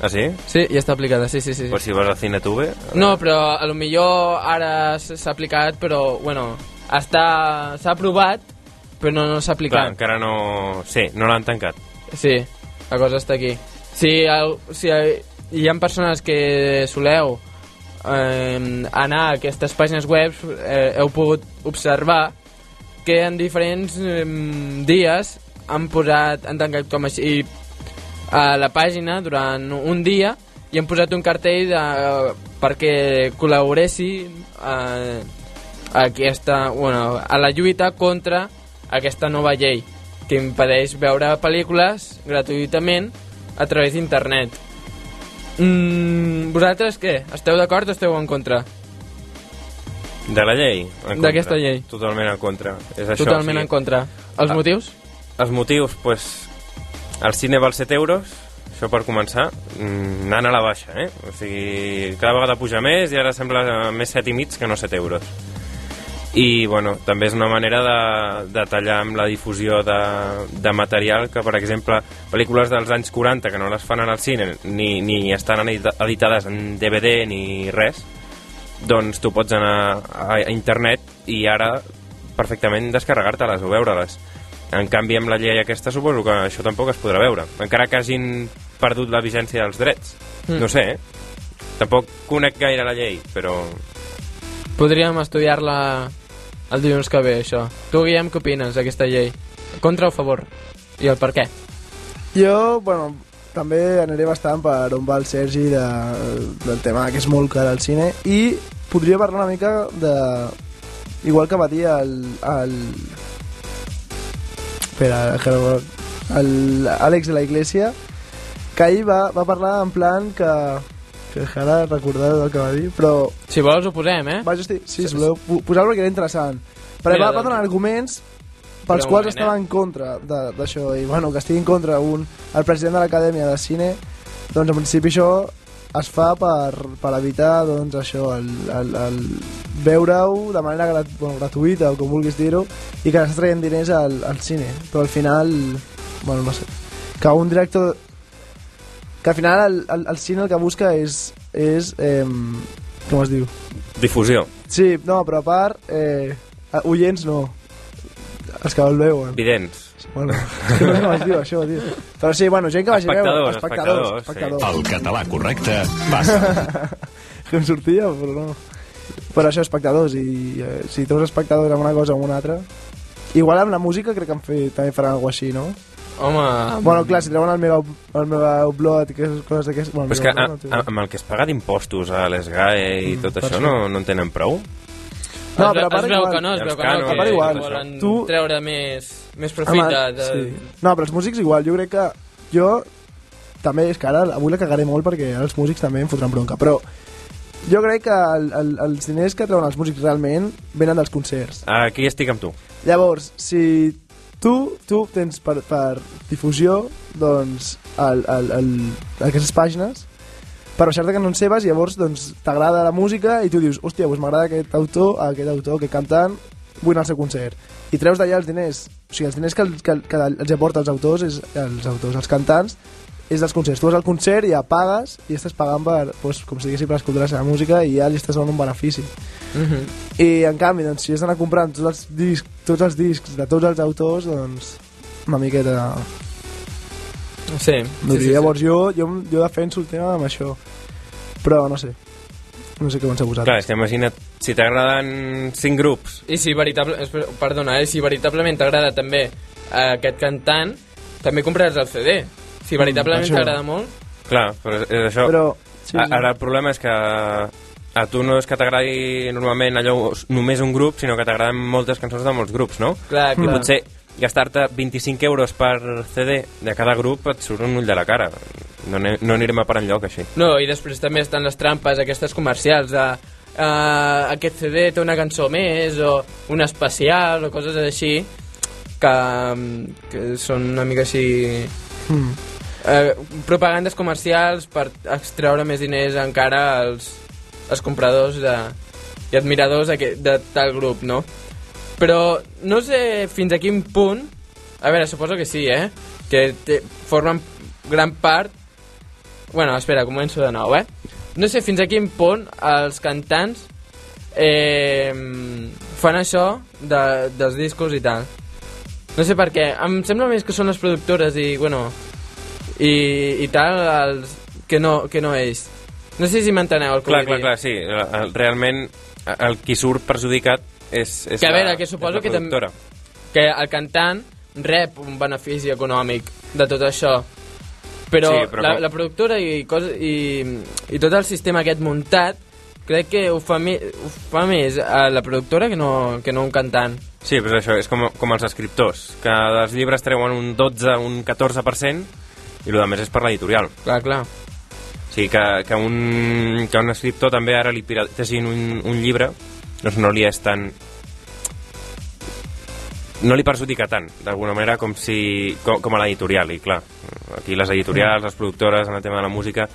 Ah, sí? Sí, ja està aplicada, sí, sí, sí. Pues si vas a Cinetube... No, però a lo millor ara s'ha aplicat, però, bueno, està s'ha aprovat, però no, no s'ha Clar, aplicat. encara no... Sí, no l'han tancat. Sí, la cosa està aquí. Si, el, si hi ha persones que soleu eh, anar a aquestes pàgines web, eh, heu pogut observar que en diferents eh, dies han posat, han tancat com així a la pàgina durant un dia i han posat un cartell de, perquè col·laboressi eh, aquesta, bueno, a la lluita contra aquesta nova llei que impedeix veure pel·lícules gratuïtament a través d'internet. Mm, vosaltres què? Esteu d'acord o esteu en contra? De la llei? D'aquesta llei. Totalment en contra. És això, Totalment o sigui, en contra. Els Ah. motius? Els motius, pues, el cine val 7 euros, això per començar, mm, anant a la baixa, eh? O sigui, cada vegada puja més i ara sembla més 7 i mig que no 7 euros. I, bueno, també és una manera de, de tallar amb la difusió de, de material que, per exemple, pel·lícules dels anys 40 que no les fan al cine ni, ni estan edita- editades en DVD ni res, doncs tu pots anar a, a internet i ara perfectament descarregar-te-les o veure-les. En canvi, amb la llei aquesta suposo que això tampoc es podrà veure, encara que hagin perdut la vigència dels drets. Mm. No sé, eh? Tampoc conec gaire la llei, però... Podríem estudiar-la el dilluns que ve, això. Tu, Guillem, què opines d'aquesta llei? Contra o favor? I el per què? Jo, bueno, també aniré bastant per on va el Sergi de, del tema que és molt car al cine i podria parlar una mica de... Igual que va dir el... el espera, que no- el Àlex de la Iglesia que ahir va, va parlar en plan que que ara recordar el que va dir, però... Si vols ho posem, eh? Vaja, sí, sí, si voleu po- posar-lo perquè era interessant. Però Mira, va, va donar arguments pels quals moment, estava eh? en contra d'això, i bueno, que estigui en contra un, el president de l'Acadèmia de Cine, doncs en principi això es fa per, per evitar doncs, això, el, el, el veure-ho de manera grat, bueno, gratuïta o com vulguis dir-ho i que s'està traient diners al, al cine però al final, bueno, no sé que un director que al final el, el, el cine el que busca és, és eh, com es diu? Difusió. Sí, no, però a part eh, oients no els que el veuen Vidents. Bueno, és que no es diu això, tio. Però sí, bueno, gent que vagi a veure. Espectadors, espectadors, El català correcte passa. que em sortia, però no. Però això, espectadors, i eh, si treus espectadors amb una cosa o amb una altra... Igual amb la música crec que han fet, també faran alguna així, no? Home... Bueno, clar, si treuen el mega, el mega upload i que coses d'aquestes... Bueno, Però és que a, no, a, amb el que es paga d'impostos a l'ESGAE i tot per això no, no en tenen prou? No, es, però a part es veu igual. que no, es veu que no, que, part igual. volen Tu- treure més, més profit de, de... sí. No, però els músics igual, jo crec que... Jo també és que ara avui la cagaré molt perquè ara els músics també em fotran bronca, però jo crec que el, el, els diners que treuen els músics realment venen dels concerts. Aquí estic amb tu. Llavors, si tu, tu tens per, per difusió doncs, el, el, el, aquestes pàgines per baixar-te cançons seves llavors doncs, t'agrada la música i tu dius, hòstia, doncs m'agrada aquest autor, aquest autor, aquest cantant, vull anar al seu concert. I treus d'allà els diners. O sigui, els diners que, que, que els aporta els autors, és, els autors, els cantants, és dels concerts. Tu vas al concert i ja pagues i estàs pagant per, doncs, com si diguéssim, per escoltar la seva música i ja li estàs donant un benefici. Mhm. I en canvi, doncs, si has d'anar comprant tots els, discs, tots els discs de tots els autors, doncs una miqueta... Sí, No sí, sí, Llavors jo, jo, jo defenso el tema amb això. Però no sé. No sé què penseu Clar, vosaltres. és que imagina't, si t'agraden cinc grups, I si veritable, perdona, eh, si veritablement t'agrada també eh, aquest cantant, també compraràs el CD. Si veritablement això. t'agrada molt... clar, però és, això. Però, sí, A- sí. Ara el problema és que a tu no és que t'agradi normalment allò només un grup, sinó que t'agraden moltes cançons de molts grups, no? Clar, I clar. potser gastar-te 25 euros per CD de cada grup et surt un ull de la cara. No, no anirem a parar enlloc així. No, i després també estan les trampes aquestes comercials de uh, aquest CD té una cançó més o un especial o coses així que, que són una mica així Mm. Eh, propagandes comercials per extreure més diners encara als, als compradors de, i admiradors de, de tal grup, no? Però no sé fins a quin punt a veure, suposo que sí, eh? Que te, formen gran part Bueno, espera, començo de nou, eh? No sé fins a quin punt els cantants eh, fan això de, dels discos i tal. No sé per què. Em sembla més que són les productores i, bueno, i, i tal, els, que, no, que no ells. No sé si m'enteneu el que Clar, vull clar, dir. clar, sí. El- el- Realment, el qui surt perjudicat és, és Que a la, veure, que suposo és la que també- que el cantant rep un benefici econòmic de tot això però, Sí, però la, com- la productora i, cos, i, i tot el sistema aquest muntat crec que ho fa, mi, ho fa més a la productora que no, que no un cantant Sí, però és això, és com, com els escriptors, que dels llibres treuen un 12, un 14%, i el més és per l'editorial. clar, clar O sigui, que, que, un, que un escriptor també ara li piratessin un, un llibre, doncs no li és tan... No li perjudica tant, d'alguna manera, com, si, com, com a l'editorial, i clar, aquí les editorials, les productores, en el tema de la música,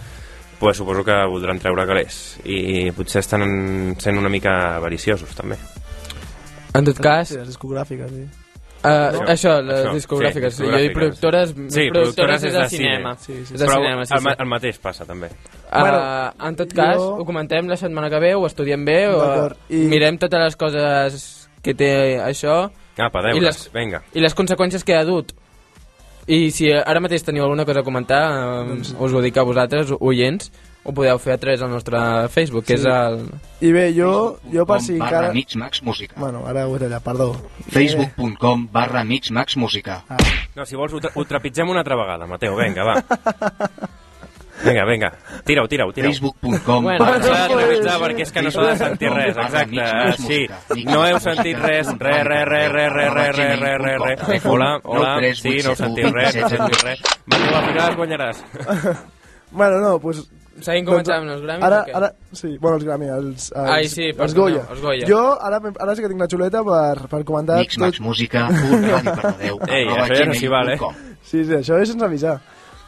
pues suposo que voldran treure calés, i potser estan sent una mica avariciosos, també. en tot cas Sí, les discogràfiques, sí. Uh, Això, això, les això, discogràfiques, sí, sí, jo dic productores, Sí, productores, és de de cinema. cine. És de Però cinema, sí, el, ma- sí. el mateix passa, també. Uh, Bueno, en tot cas, jo- ho comentem la setmana que ve, ho estudiem bé, o i- mirem totes les coses que té això Apa, i les, vinga. i les conseqüències que ha dut. I si ara mateix teniu alguna cosa a comentar, eh, Doncs- us ho dic a vosaltres, oients, ho podeu fer a través del nostre Facebook, que Sí. és el... I bé, jo, jo per si encara... Mixmax Música. Bueno, ara ho he tallat, perdó. Facebook.com barra Mixmax Música. No, si vols ho, tra ho trepitgem una altra vegada, Mateu, vinga, va. Vinga, vinga, tira-ho, tira-ho, tira-ho. Facebook.com Bueno, S'ha de barra trepitjar perquè és que no s'ha de sentir res, exacte, així. No heu sentit res, re, re, re, re, re, re, re, re, re, re. Hola, hola, sí, no heu sentit res, no heu sentit res. Mateu, al final es guanyaràs. Bueno, no, pues, seguim comentant els Grammys Ara, o què? ara, sí, bueno, els Grammy, els, els, Ai, sí, els Goya. els Goya. Jo ara, ara sí que tinc la xuleta per, per comentar... Mix Max Música, un ràdio per Déu, Ei, això ja no s'hi val, eh? Sí, sí, això és sense avisar.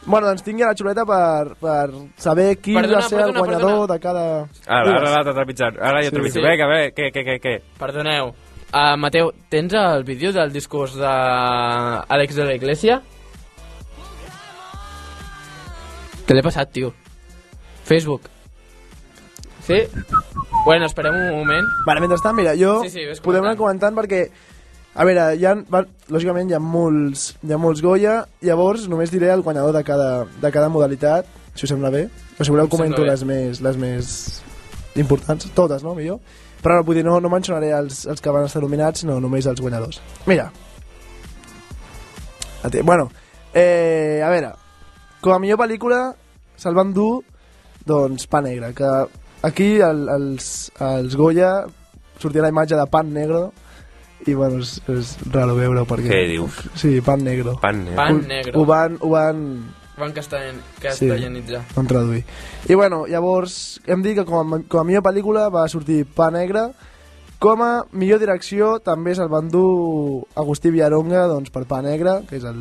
Bueno, doncs tinc ja la xuleta per, per saber qui Perdona, va ser el perdona, guanyador perdona. de cada... Ara, Digues. ara l'altre trepitjant. Ara jo Sí, trepitjo. sí. Vinga, bé, què, què, què, què? Perdoneu. Uh, Mateu, tens el vídeo del discurs d'Àlex de la Iglesia? Te l'he passat, tio. Facebook. Sí? Bueno, esperem un moment. Vale, mentrestant, mira, jo Sí, sí, ves podem anar comentant perquè a veure, hi ha, va, lògicament hi ha molts, hi ha molts Goya, llavors només diré el guanyador de cada, de cada modalitat, si us sembla bé. O si voleu Em comento les més, les més importants, totes, no, millor? Però no, vull dir, no, no mencionaré els, els que van estar nominats, sinó només els guanyadors. Mira. Bueno, eh, a veure, com a millor pel·lícula se'l van dur, doncs, Pa Negre, que aquí el, els, els Goya sortia la imatge de Pan Negro i bueno, és, és raro veure-ho perquè... Què dius? Sí, Pan Negro. Pan negre. Pan Ho- negro. Ho van, ho van, Van castellan, castellanitzar. van traduir. I bueno, llavors hem dit que com a, com a millor pel·lícula va sortir Pa Negre, com a millor direcció també se'l van dur Agustí Villaronga doncs, per Pa Negre, que és el...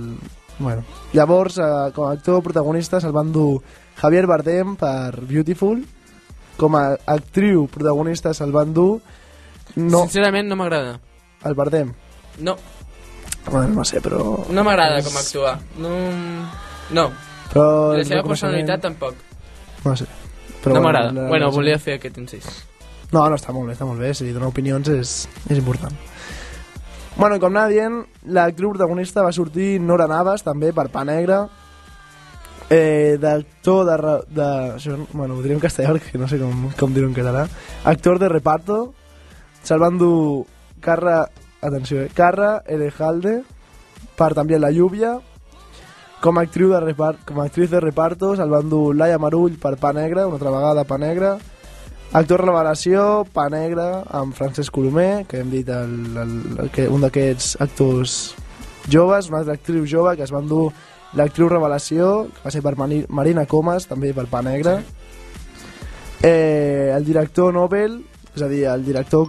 Bueno. Llavors, eh, com a actor protagonista se'l van dur Javier Bardem per Beautiful, com a actriu protagonista se'l van dur no, Sincerament, no m'agrada. el Bardem. No, Bueno, no sé, però... no m'agrada és- com actua. No... No. Però I la seva personalitat tampoc. No sé. no m'agrada. la- Bueno, volia fer aquest incís. No, no, està molt bé, està molt bé. Si donar opinions és, és important. Bueno, com anava dient, l'actriu protagonista va sortir Nora Navas, també, per Pa Negre. Eh, d'actor de, de... Això, bueno, ho diré en castellà perquè no sé com, com dir-ho en català. Actor de reparto. Se'l van dur Carra... Atenció, eh? Carra Elejalde per també La Lluvia. Com a actriu de, repart, com a actriz de reparto se'l van dur Laia Marull per Pa Negre, una altra vegada Pa Negre. Actor revelació, Pa Negre, amb Francesc Colomer, que hem dit el, el, el, que un d'aquests actors joves, una altra actriu jove que es van dur l'actriu revelació, que va ser per Marina Comas, també per Pa Negre. Eh, el director Nobel, és a dir, el director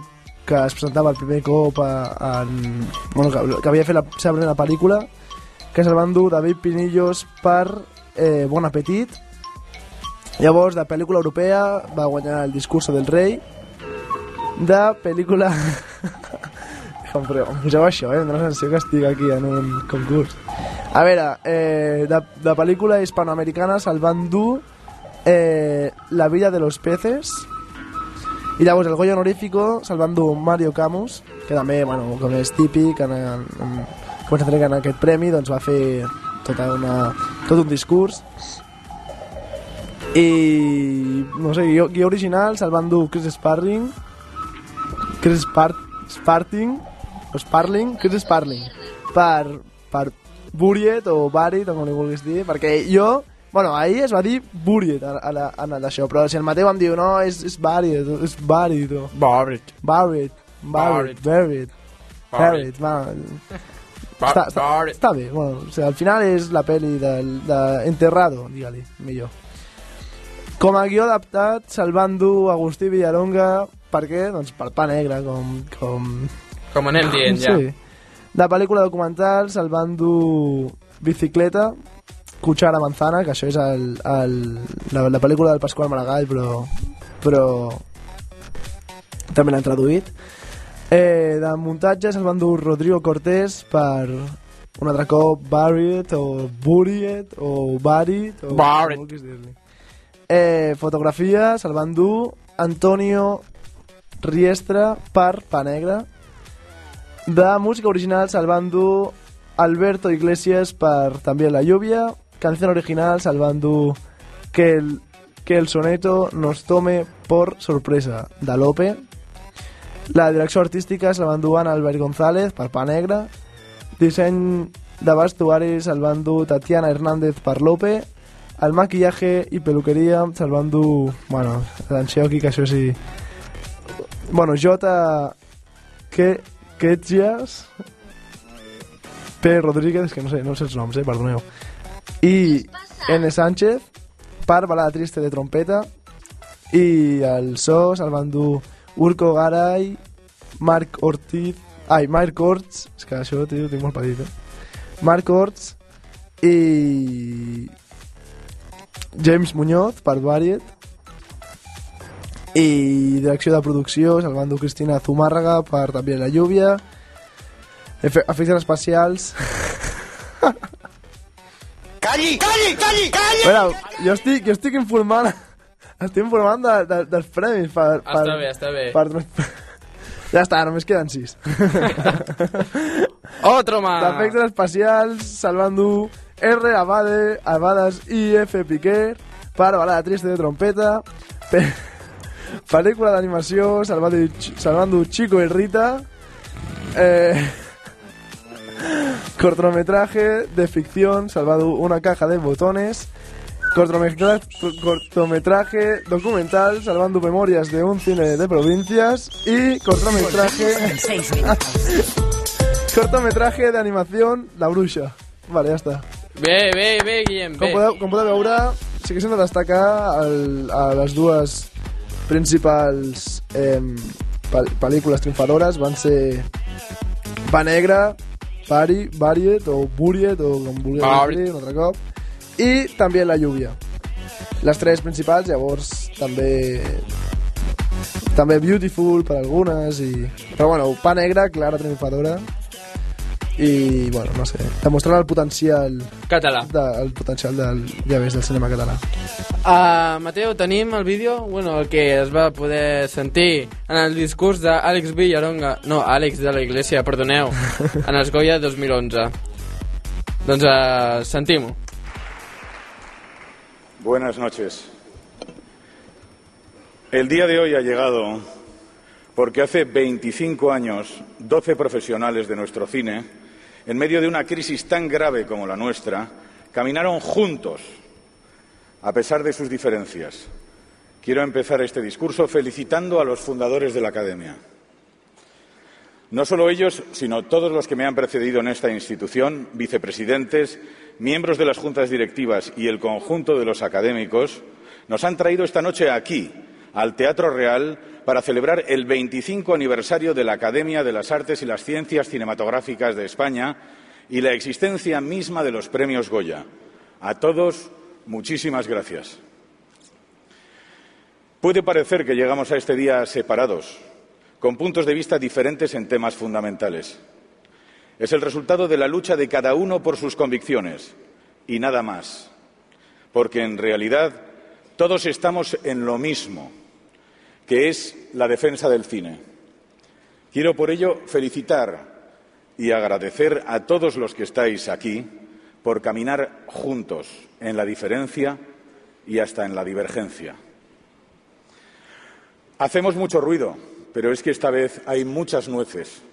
que es presentava el primer cop a, en, bueno, que, que havia fet la seva primera pel·lícula, que se'l van dur David Pinillos per eh, Bon Appetit, Llavors, de pel·lícula europea, va guanyar El discurso del rei. De pel·lícula... em, però, em poseu això, eh? Em la sensació que estic aquí en un concurs. A veure, eh, de, de pel·lícula hispanoamericana se'l van dur eh, La vida de los peces. I llavors el Goya honorífico se'l van dur Mario Camus, que també, bueno, com és típic, en, en, en, tenir en aquest premi, doncs va fer tota una, tot un discurs i no sé, guió, original se'l van dur Chris Sparling Chris Spart, Sparting Sparling, Chris Sparling per, per Buriet o Barit o com li vulguis dir perquè jo, bueno, ahir es va dir Buriet a, a, la- en d'això, però si el Mateu em diu no, és, és Barit, és Barit o Barit. Barit, Barit, Barit, Barit, està, està, està bé, bueno, o sigui, al final és la pel·li del, de Enterrado, digue-li, millor. Com a guió adaptat se'l van dur Agustí Villaronga, per què? Doncs per pa negre, com... Com, Com anem dient ja. Sí. De pel·lícula documental se'l van dur Bicicleta, Cuchara Manzana, que això és el, el, la, la pel·lícula del Pasqual Maragall, però, però també l'han traduït. Eh, de muntatge se'l van dur Rodrigo Cortés per un altre cop Barriet o Buriet o Barit o Barrett. com dir-li. Eh, fotografia se'l van dur Antonio Riestra per Pa Negra. De música original se'l van dur Alberto Iglesias per també La Lluvia. Canción original se'l van dur que el, que el soneto nos tome por sorpresa de Lope. La direcció artística la van dur Ana Albert González per Pa Negra. Disseny de vestuari se'l van dur Tatiana Hernández per Lope. El maquillatge i peluqueria se'l van dur... Bueno, atenció que. Bueno, J... Que... Ketjas... P. Rodríguez, que no sé, no sé els noms, eh, perdoneu. I N. Sánchez per Balada Triste de Trompeta i el so se'l van dur Urco Garay, Marc Ortiz, ai, Marc Orts, és que això, tio, ho tinc molt petit, eh? Marc Orts i James Muñoz per Variet i direcció de producció se'l van dur Cristina Zumárraga per també La Lluvia Efe efectes especials Calli, calli, calli, calli! Bueno, jo estic, jo estic informant estic informant de, de, dels premis per, per, Està bé, està bé. per, ja està, només queden sis Otro más. d'efectes especials se'l van dur R, Abade, Abades i F. Piqué per balada triste de trompeta pe pel·lícula d'animació van dur Chico y Rita. Eh, cortometraje de ficción se'l va dur una caja de botones. Cortometraje, cortometraje documental se'l van dur memorias de un cine de provincias. Y cortometraje cortometraje de animación La Bruixa vale, ja està Bé, bé, bé, Guillem, com bé. podeu, com podeu veure, sí que s'han de destacar el, a les dues principals eh, pel·lícules triomfadores van ser Va Negra, Pari, Variet o Buriet o com vulgueu Variet. dir un altre cop i també La Lluvia les tres principals, llavors també també Beautiful per algunes i... però bueno, Pa Negra, clara triomfadora i bueno, no sé, demostrant el potencial Català. de, el potencial del, ja ves, del cinema català Uh, Mateu, tenim el vídeo, bueno, el que es va poder sentir en el discurs d'Àlex Villaronga, no, Àlex de la Iglesia, perdoneu, en els Goya 2011. Doncs uh, sentim-ho. Buenas noches. El día de hoy ha llegado porque hace 25 años 12 profesionales de nuestro cine, en medio de una crisis tan grave como la nuestra, caminaron juntos, a pesar de sus diferencias. Quiero empezar este discurso felicitando a los fundadores de la Academia. No solo ellos, sino todos los que me han precedido en esta institución, vicepresidentes, miembros de las juntas directivas y el conjunto de los académicos, nos han traído esta noche aquí, al Teatro Real, para celebrar el 25 aniversario de la Academia de las Artes y las Ciencias Cinematográficas de España y la existencia misma de los premios Goya. A todos, muchísimas gracias. Puede parecer que llegamos a este día separados, con puntos de vista diferentes en temas fundamentales. Es el resultado de la lucha de cada uno por sus convicciones y nada más. Porque en realidad todos estamos en lo mismo, que es la defensa del cine. Quiero por ello felicitar y agradecer a todos los que estáis aquí por caminar juntos en la diferencia y hasta en la divergencia. Hacemos mucho ruido, pero es que esta vez hay muchas nueces.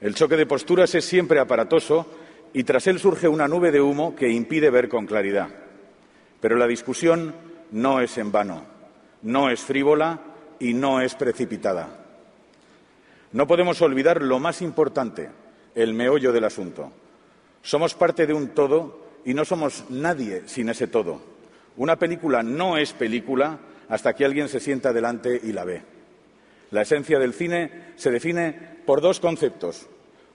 El choque de posturas es siempre aparatoso y tras él surge una nube de humo que impide ver con claridad. Pero la discusión no es en vano, no es frívola y no es precipitada. No podemos olvidar lo más importante, el meollo del asunto. Somos parte de un todo y no somos nadie sin ese todo. Una película no es película hasta que alguien se sienta delante y la ve. La esencia del cine se define por dos conceptos,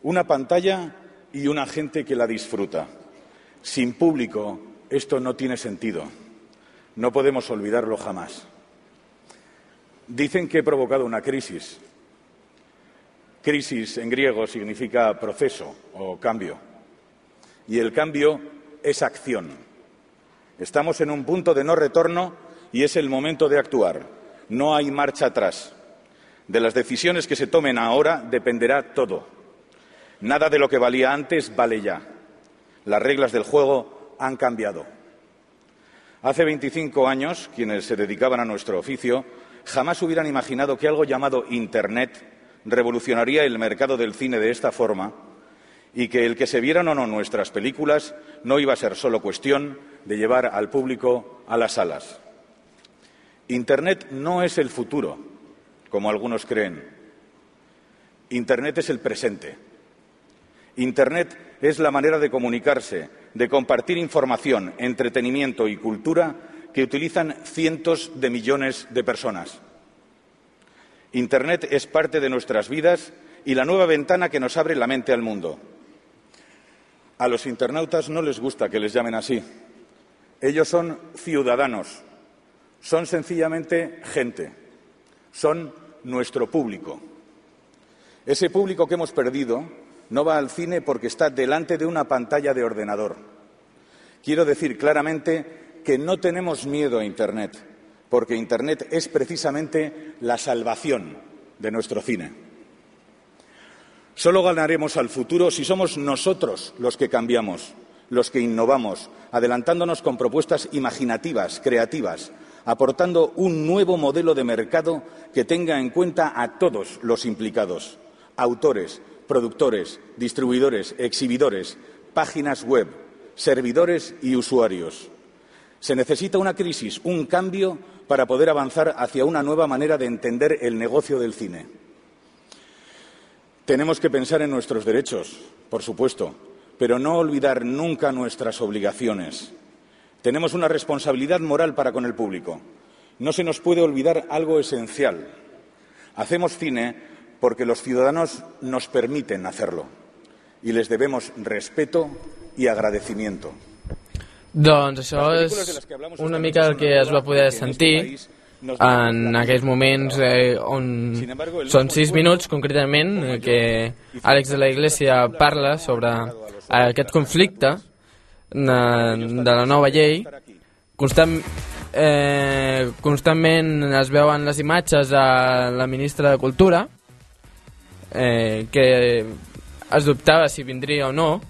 una pantalla y una gente que la disfruta. Sin público esto no tiene sentido. No podemos olvidarlo jamás. Dicen que he provocado una crisis. Crisis en griego significa proceso o cambio. Y el cambio es acción. Estamos en un punto de no retorno y es el momento de actuar. No hay marcha atrás. De las decisiones que se tomen ahora dependerá todo. Nada de lo que valía antes vale ya. Las reglas del juego han cambiado. Hace 25 años, quienes se dedicaban a nuestro oficio jamás hubieran imaginado que algo llamado Internet revolucionaría el mercado del cine de esta forma y que el que se vieran o no nuestras películas no iba a ser solo cuestión de llevar al público a las salas. Internet no es el futuro, como algunos creen. Internet es el presente. Internet es la manera de comunicarse, de compartir información, entretenimiento y cultura que utilizan cientos de millones de personas. Internet es parte de nuestras vidas y la nueva ventana que nos abre la mente al mundo. A los internautas no les gusta que les llamen así. Ellos son ciudadanos, son sencillamente gente, son nuestro público. Ese público que hemos perdido no va al cine porque está delante de una pantalla de ordenador. Quiero decir claramente que no tenemos miedo a Internet, porque Internet es precisamente la salvación de nuestro cine. Solo ganaremos al futuro si somos nosotros los que cambiamos, los que innovamos, adelantándonos con propuestas imaginativas, creativas, aportando un nuevo modelo de mercado que tenga en cuenta a todos los implicados autores, productores, distribuidores, exhibidores, páginas web, servidores y usuarios. Se necesita una crisis, un cambio para poder avanzar hacia una nueva manera de entender el negocio del cine. Tenemos que pensar en nuestros derechos, por supuesto, pero no olvidar nunca nuestras obligaciones. Tenemos una responsabilidad moral para con el público. No se nos puede olvidar algo esencial. Hacemos cine porque los ciudadanos nos permiten hacerlo y les debemos respeto y agradecimiento. Doncs això és una mica el que es va poder sentir en aquells moments eh, on són sis minuts concretament que Àlex de la Iglesia parla sobre aquest conflicte de, de la nova llei. constant, eh, constantment es veuen les imatges de la ministra de Cultura eh, que es dubtava si vindria o no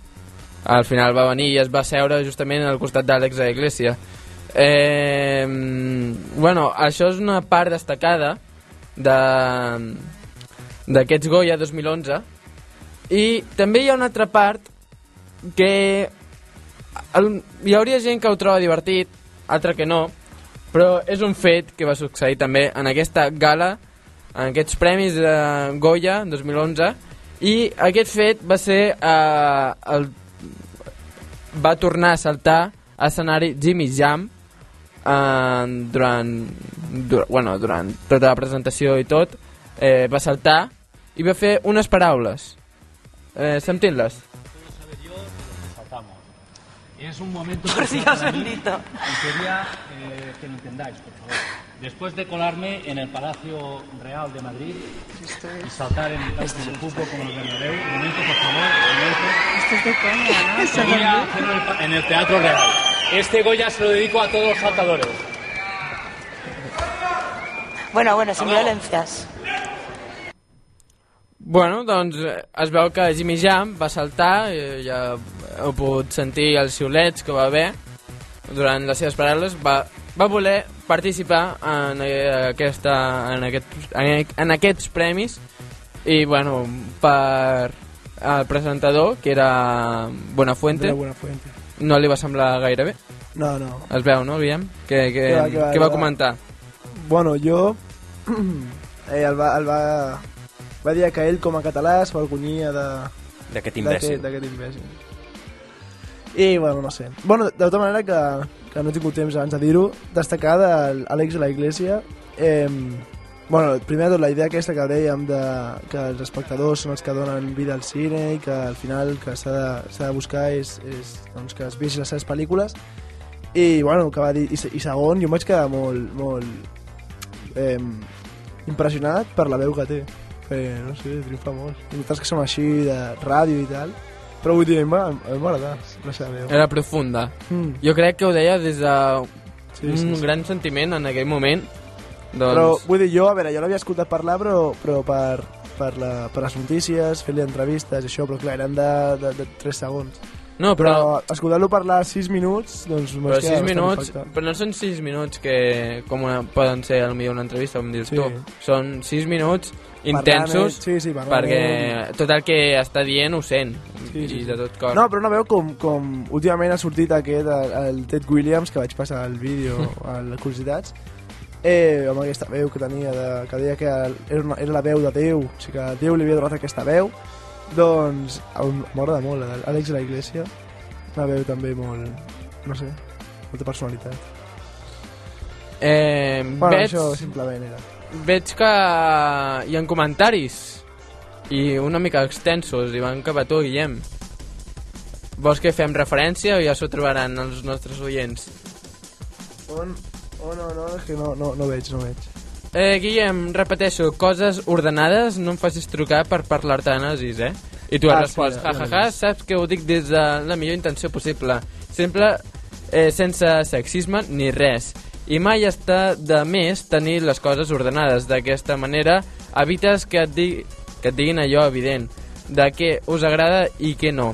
al final va venir i es va seure justament al costat d'Àlex Iglesia eh, bueno, això és una part destacada de Goya 2011 i també hi ha una altra part que el, hi hauria gent que ho troba divertit altra que no però és un fet que va succeir també en aquesta gala en aquests premis de Goya 2011 i aquest fet va ser eh, el va tornar a saltar a escenari Jimmy Jam eh, durant, dur, bueno, durant tota la presentació i tot eh, va saltar i va fer unes paraules eh, sentim-les Es un momento Por Dios bendito. y quería eh, que lo entendáis, por favor. Después de colarme en el Palacio Real de Madrid y saltar en el campo de fútbol como el Bernabéu, un momento, por favor, un momento. Esto es de coña, ¿no? El en el Teatro Real. Este Goya se lo dedico a todos los saltadores. Bueno, bueno, sin violencias. Bueno, doncs eh, es veu que Jimmy Jam va saltar, eh, ja heu pogut sentir els xiulets que va haver durant les seves paraules, va, va voler participar en, eh, aquesta, en, aquest, en, aquests premis i bueno, per el presentador, que era Buenafuente, Era Buenafuente. no li va semblar gaire bé. No, no. Es veu, no, Guillem? Que, Que va, que va, que va va. comentar? Bueno, jo... eh, el, va, el va, va dir que ell, com a català, es vergonyia de... D'aquest imbècil. D'aquest imbècil. I, bueno, no sé. Bueno, de tota manera que, que no he tingut temps abans de dir-ho, destacar de l'Àlex de la Iglesia, eh, bueno, primer de tot la idea aquesta que dèiem de que els espectadors són els que donen vida al cine i que al final que s'ha de, de buscar és, és doncs, que es vegi les seves pel·lícules i, bueno, que va dir, i, i segon, jo em vaig quedar molt, molt eh, impressionat per la veu que té. Que, no sé, triomfa molt. I nosaltres que som així de ràdio i tal, però vull dir, a mi m'ha- a mi m'ha agradat la seva veu. Era profunda. Mm. Jo crec que ho deia des de Sí, un sí, sí. gran sentiment en aquell moment. Doncs... Però vull dir, jo, a veure, jo l'havia escoltat parlar, però, però per, per, la, per les notícies, fer-li entrevistes, i això, però clar, eren de, de, de 3 segons. No, però- escoltar-lo parlar 6 minuts, doncs Però m'has quedat 6 bastant minuts, impactat. però no són 6 minuts que com una, poden ser potser una entrevista, com dius Sí. tu. Són 6 minuts Parlant intensos ell, sí, sí, parlant perquè tot el que està dient ho sent Sí, sí, i de tot cor. No, però no veu com, com últimament ha sortit aquest, el, el Ted Williams, que vaig passar el vídeo a les curiositats, eh, amb aquesta veu que tenia, de, que deia que era, una, era la veu de Déu, o sigui que Déu li havia donat aquesta veu, Doncs m'agrada molt, l'Àlex de la Iglesia. La veu també molt... No sé, molta personalitat. Eh, Bueno, veig, això simplement era. veig que hi ha comentaris i una mica extensos i van cap a tu, Guillem. Vols que fem referència o ja s'ho trobaran els nostres oients? On, on, on, on, és que no, no, no veig, no veig. Eh, Guillem, repeteixo, coses ordenades, no em facis trucar per parlar-te nazis, eh? I tu has Ah, respost, sí, ja, ja, ja, ja. ja, saps que ho dic des de la millor intenció possible. Sempre eh, sense sexisme ni res. I mai està de més tenir les coses ordenades. D'aquesta manera evites que et, di que et diguin allò evident, de què us agrada i què no.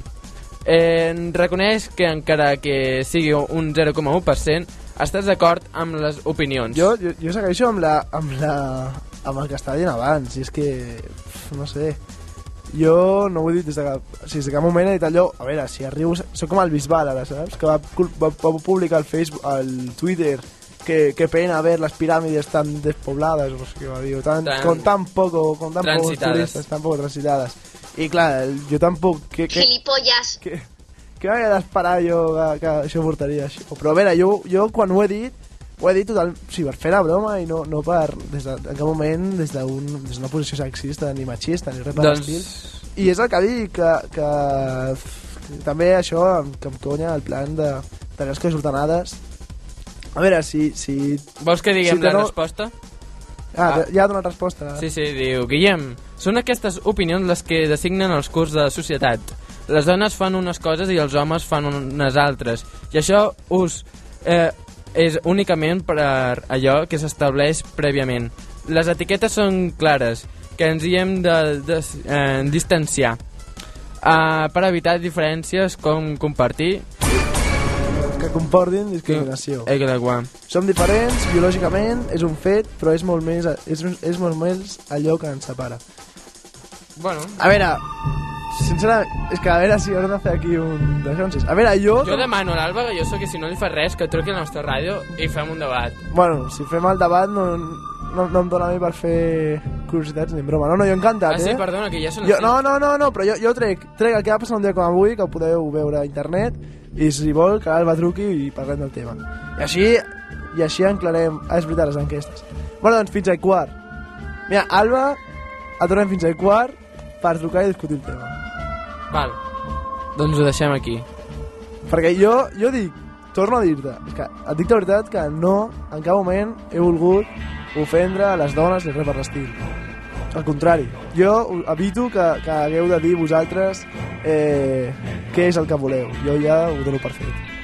Eh, reconeix que encara que sigui un 0,1%, estàs d'acord amb les opinions. Jo, jo, jo segueixo amb, la, amb, la, amb el que estava dient abans, i és que, no sé, jo no ho he dit des de cap, o sigui, des de cap moment he dit allò, a veure, si arribo, soc com el Bisbal ara, saps? Que va, va, va publicar al Facebook, al Twitter, que, que pena ver las pirámides tan despobladas, o no sé què va dir, o tan, Tan- con tan poco, con tan pocos turistas, tan poco transitadas. I clar, el- jo tampoc... Que, que, Gilipollas. que, que m'havia d'esperar jo que, que això portaria això. Però a veure, jo, jo quan ho he dit, ho he dit total, sí, per fer la broma i no, no per, des de, en cap moment des d'una des d'una posició sexista ni machista ni res per Doncs- l'estil. I és el que dic, que, que, que també això que em conya el plan de tenir les coses ordenades. A veure, si... si Vols que diguem si la no- resposta? Ah, Ah. ja ha donat resposta. Sí, sí, diu, Guillem, són aquestes opinions les que designen els curs de societat. Les dones fan unes coses i els homes fan unes altres. I això us eh, és únicament per allò que s'estableix prèviament. Les etiquetes són clares, que ens hi hem de, de eh, distanciar. Uh, per evitar diferències com compartir... Que comportin discriminació. Eh, que de guà. Som diferents, biològicament, és un fet, però és molt més, és, és molt més allò que ens separa. Bueno, A veure, sincerament, és que a veure si haurem de fer aquí un... A veure, jo... jo demano a l'Alba Galloso que si no li fa res, que truqui a la nostra ràdio i fem un debat. Bueno, si fem el debat no, no, no em dóna a mi per fer curiositats ni broma. No, no, jo encantat, Ah, sí, eh? perdona, que ja són jo, no, no, no, no, però jo, jo trec, trec el que va passar un dia com avui, que ho podeu veure a internet, i si vol, que l'Alba truqui i parlem del tema. I així, i així enclarem... Ah, és veritat, les enquestes. Bueno, doncs fins al quart. Mira, Alba, et donem fins al quart per trucar i discutir el tema. Val. Doncs ho deixem aquí. Perquè jo, jo dic, torno a dir-te, que et dic la veritat que no, en cap moment he volgut ofendre a les dones ni res per l'estil. Al contrari, jo evito que, que hagueu de dir vosaltres eh, què és el que voleu. Jo ja ho dono per fet.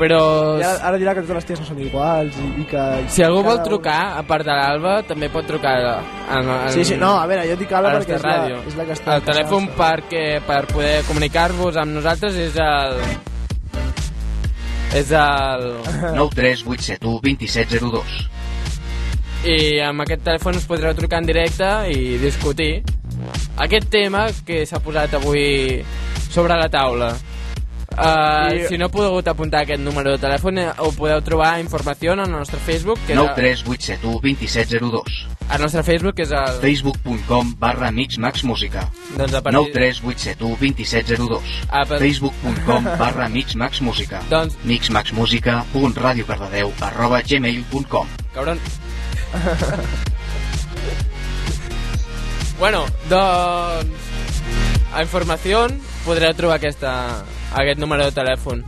Però I ara, ara dirà que totes les ties no són iguals i, i que... si algú vol trucar, a part de l'Alba, també pot trucar en, en, Sí, sí, no, a veure, jo dic Alba a perquè és la, ràdio. és la que està... El telèfon perquè, per poder comunicar-vos amb nosaltres és el... És el... 93871 2702. I amb aquest telèfon us podreu trucar en directe i discutir aquest tema que s'ha posat avui sobre la taula. Uh, I- Si no heu pogut apuntar aquest número de telèfon, eh, ho podeu trobar a informació en el nostre Facebook, que és el, 93871 2702. el nostre Facebook, que és el... Facebook.com barra mixmaxmusica. Doncs a partir... 93871 2702. Ah, per- Facebook.com barra mixmaxmusica. Doncs- mixmaxmusica.radiocardedeu arroba gmail.com Cabron. bueno, doncs... A informació podreu trobar aquesta, aquest número de telèfon.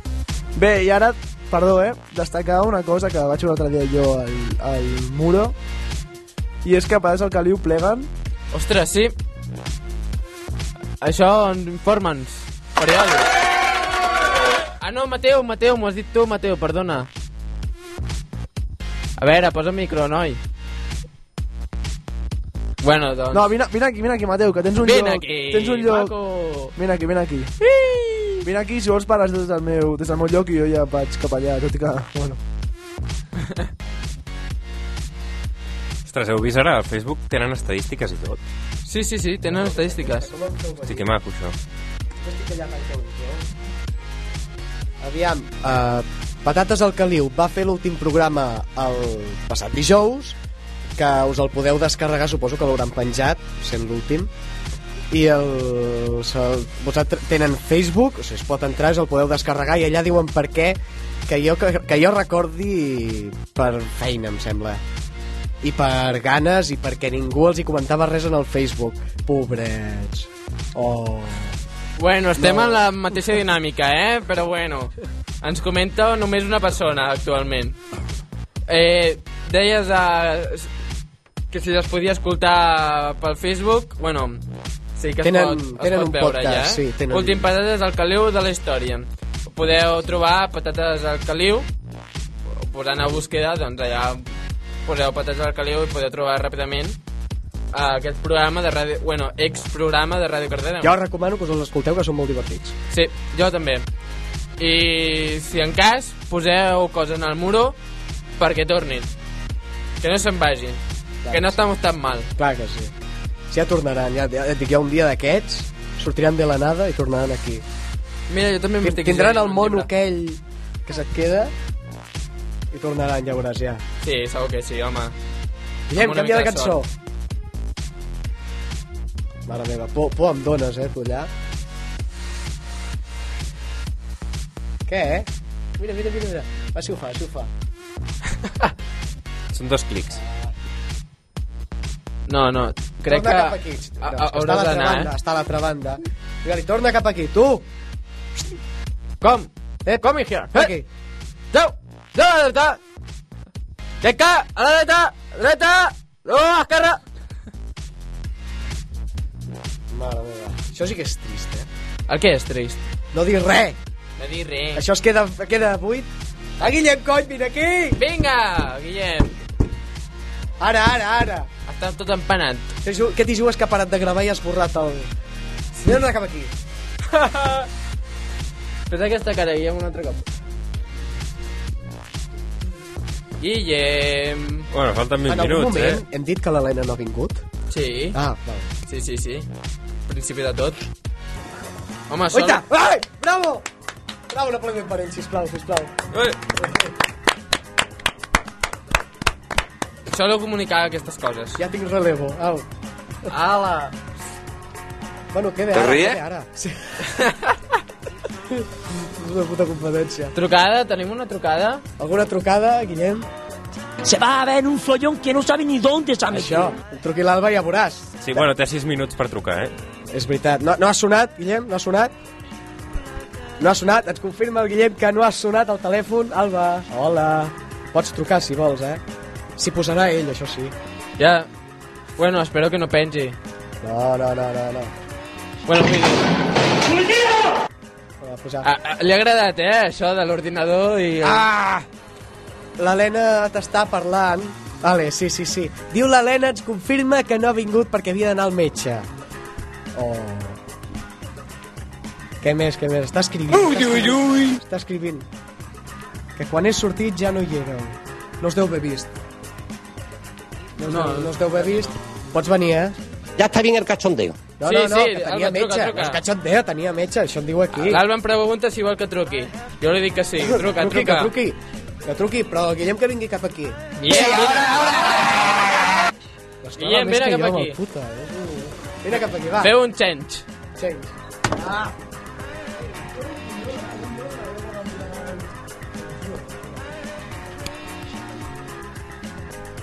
Bé, i ara, perdó, eh, destacar una cosa que vaig veure l'altre dia jo al, al Muro, i és que a vegades al Caliu pleguen... Ostres, sí. Això, informa'ns. Periòdic. Ah, no, Mateu, Mateu, m'ho has dit tu, Mateu, perdona. A veure, posa micro, noi. Bueno, doncs... No, vine, vine aquí, vine aquí, Mateu, que tens un Vine lloc... aquí, tens un lloc... maco. Vine aquí, vine aquí. Vine aquí, si vols parles des del meu, des del meu lloc i jo ja vaig cap allà, tot i que... Bueno. Ostres, heu vist ara? Al Facebook tenen estadístiques i tot. Sí, sí, sí, tenen estadístiques. Hosti, que maco, això. Aviam, uh, Patates al Caliu va fer l'últim programa el passat dijous, que us el podeu descarregar, suposo que l'hauran penjat, sent l'últim. i el, el, vosaltres tenen Facebook, o sigui, es pot entrar, us el podeu descarregar i allà diuen per què que jo, que, que jo recordi per feina, em sembla i per ganes i perquè ningú els hi comentava res en el Facebook pobrets oh. Bueno, estem No. en la mateixa dinàmica, eh? Però bueno, ens comenta només una persona actualment. Eh, deies eh, que si es podia escoltar pel Facebook, bueno, sí que es Tenen- pot, es tenen pot un veure podcast, ja, eh? sí, tenen. Últim patates al caliu de la història. Podeu trobar patates al caliu, posant a búsqueda, doncs allà poseu patates al caliu i podeu trobar ràpidament eh, aquest programa de ràdio, bueno, ex programa de Ràdio Cardena. jo recomano que us els escolteu que són molt divertits Sí, jo també. I si en cas, poseu coses en el muro perquè tornin. Que no se'n vagin. Que no estem tan mal. clar que sí si ja tornaran, ja, ja et dic, hi ha un dia d'aquests sortiran de la nada i tornaran aquí Mira, jo també m'estic tindran el mono aquell que se't queda i tornaran, ja veuràs ja Sí, segur que sí, home. Guillem, canvia de cançó sort. Mare meva, por, por em dones, eh, tu allà. Què, eh? Mira, mira, mira, mira. Va, si ho fa, si ho fa. Són dos clics. No, no, crec torna que... cap aquí. a- No, a- que està a l'altra banda, eh? està a l'altra banda. Digue-li, torna cap aquí, tu! Com? Eh, Come here. Aquí. Jau! Jau a la dreta! Teca! A la dreta! Dreta! No, a l'esquerra! Mare meva. Això sí que és trist, eh? El què és trist? No dir res. No dir res. Això es queda, queda buit. Ah, Guillem, cony, vine aquí! Vinga, Guillem! Ara, ara, ara. Està tot empanat. Què ju- Què t'hi jugues que ha parat de gravar i has borrat el... Torna cap aquí. Fes aquesta cara, Guillem, un altre cop. Guillem... Bueno, falten 20 en algun minuts, moment eh? hem dit que l'Helena no ha vingut? Sí. Ah, val. Sí, sí, sí. Principi de tot. Home, sol... Oita! Ai! Bravo! Bravo, un aplaudiment per ell, sisplau, sisplau. Solo comunicar aquestes coses. Ja tinc relevo. Au. Ala! Bueno, queda Te ara, ríe? queda ara. Sí. és una puta competència. Trucada? Tenim una trucada? Alguna trucada, Guillem? Se va a ver un follón que no sabe ni dónde se ha Això, truqui l'Alba i ja veuràs. Sí, bueno, té 6 minuts per trucar, eh? És veritat. No, no ha sonat, Guillem? No ha sonat? No ha sonat? Et confirma el Guillem que no ha sonat el telèfon? Alba, hola. Pots trucar si vols, eh? S'hi posarà ell, això sí. Ja. Bueno, espero que no pengi. No, no, no, no, no. Bueno, vull dir... Va posar. A, a, li ha agradat, eh, això de l'ordinador i... El... Ah! L'Helena t'està parlant. Vale, sí, sí, sí. Diu l'Helena, ens confirma que no ha vingut perquè havia d'anar al metge. Oh. Què més, què més? Està escrivint. Ui, ui, ui. Està escrivint. Que quan és sortit ja no hi éreu. No us deu haver vist. No, No. deu, no us deu haver vist. Pots venir, eh? Ya está bien el cachondeo. No, Sí, no, no, sí, que tenia Alba, truca, metge. truca. No és cachondeo, tenia metge, això em diu aquí. L'Alba em pregunta si vol que truqui. Jo li dic que sí. Truca, truqui, truca. Que truqui, que truqui, però Guillem que vingui cap aquí. Guillem, vine. L'esclava Guillem, més vine que cap jo, aquí. Puta, eh? Vine cap aquí, va. Feu un change. Change. Ah.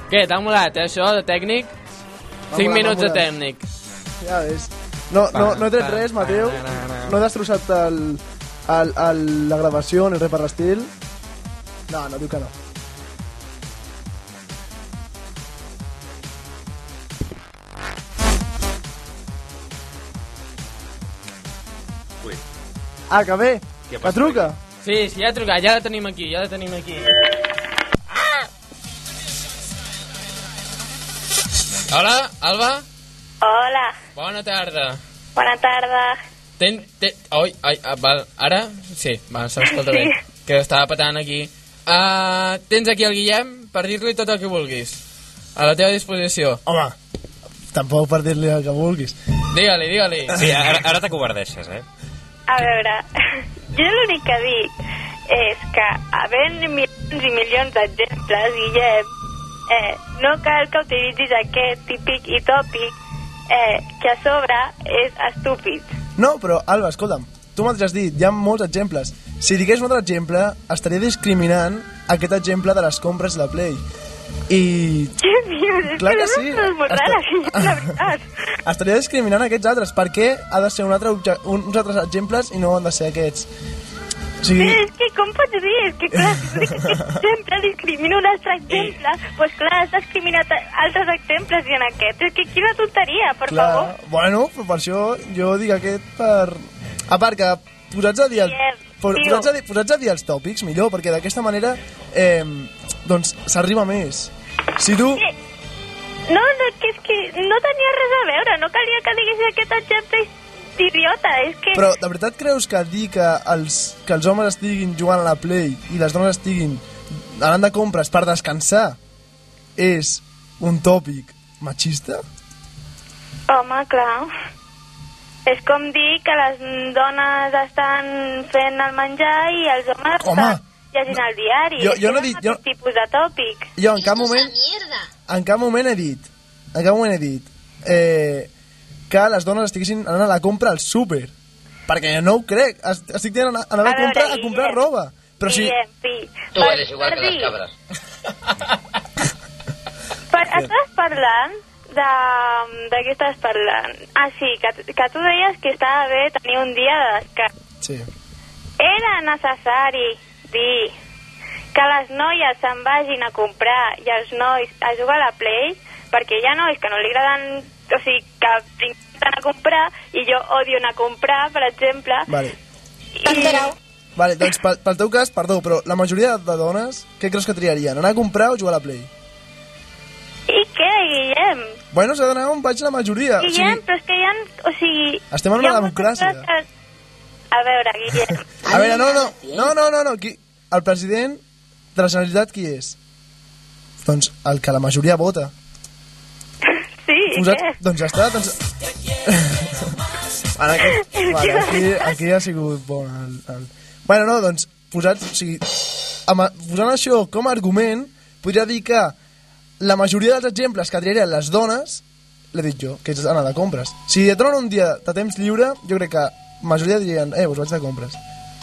Què, t'ha molat, eh, això, de tècnic? M'ha 5 molat, minuts de tècnic. Ja ves. No, no, no he tret res, Mateu. No he destrossat el, el, el, la gravació ni res per l'estil. No, no, diu que no. Ui. Ah, que bé. Que truca. Sí, sí, ja ha trucat, ja la tenim aquí, ja la tenim aquí. Hola, Alba? Hola, Bona tarda. bona tarda. Ten, ten, oi, ai, ah, val, ara? Sí, va, s'escolta bé. Que estava patant aquí. Uh, tens aquí el Guillem per dir-li tot el que vulguis. A la teva disposició. Home, tampoc per dir-li el que vulguis. Digue-li, digue-li. Sí, ara, ara t'acobardeixes, eh? A veure, jo l'únic que dic és que havent milions i milions d'exemples, Guillem, eh, no cal que utilitzis aquest típic i tòpic eh, que a sobre és estúpid. No, però, Alba, escolta'm, tu mateix has dit, hi ha molts exemples. Si digués un altre exemple, estaria discriminant aquest exemple de les compres de la Play. I Què dius? Clar que, que no sí. és molt rara, la veritat. estaria discriminant aquests altres. Per què ha de ser un altre obje uns altres exemples i no han de ser aquests? Però és que com pots dir? És que clar, si tu exemple discrimina un altre exemple, doncs pues clar, has discriminat altres exemples i en aquest. És que quina tonteria, per clar, favor. bueno, però per això jo dic aquest per... A part que posats a dir, el, tio. posats a dir, posats a dir els tòpics, millor, perquè d'aquesta manera eh, doncs s'arriba més. Si tu... No, no, que és que no tenia res a veure, no calia que digués aquest exemple d'idiota, és que... Però de veritat creus que dir que els, que els homes estiguin jugant a la Play i les dones estiguin anant de compres per descansar és un tòpic machista? Home, clar. És com dir que les dones estan fent el menjar i els homes Home, estan llegint el diari. jo- jo no dic- el jo- tipus de tòpic. Jo en cap moment... En cap moment he dit... En cap moment he dit... Eh, que les dones estiguessin anant a la compra al súper. Perquè no ho crec. Es- Estic dient anar, anar a, A la compra veure, a comprar Guillem. roba. Però si... Guillem, sí. Tu Per- eres igual per que las dir- cabras. Per, estàs parlant de, de què estàs parlant? Ah, sí, que, que tu deies que estava bé tenir un dia de descans. Sí. Era necessari dir que les noies se'n vagin a comprar i els nois a jugar a la Play, perquè hi ha nois que no li agraden, o sigui, que vinguin a comprar, i jo odio anar a comprar, per exemple. Vale. I... Vale, doncs pel, pel teu cas, perdó, però la majoria de dones, què creus que triarien? Anar a comprar o jugar a la Play? I què, Guillem? Bueno, s'ha d'anar on vaig la majoria. O Guillem, sigui, però és que hi ha... O sigui... Estem en una democràcia. Que... A veure, Guillem, a veure, no, no, no, no, no, no, qui, el president de la Generalitat qui és? Doncs el que la majoria vota. Sí, Posat, què? doncs ja està, doncs... en aquest, vale, aquí, aquí ha sigut bon. El, el... Bueno, no, doncs, posats, o sigui, amb, posant això com a argument, podria dir que la majoria dels exemples que triarien les dones, l'he dit jo, que és anar de compres. Si et donen un dia de temps lliure, jo crec que la majoria dirien, eh, us vaig de compres.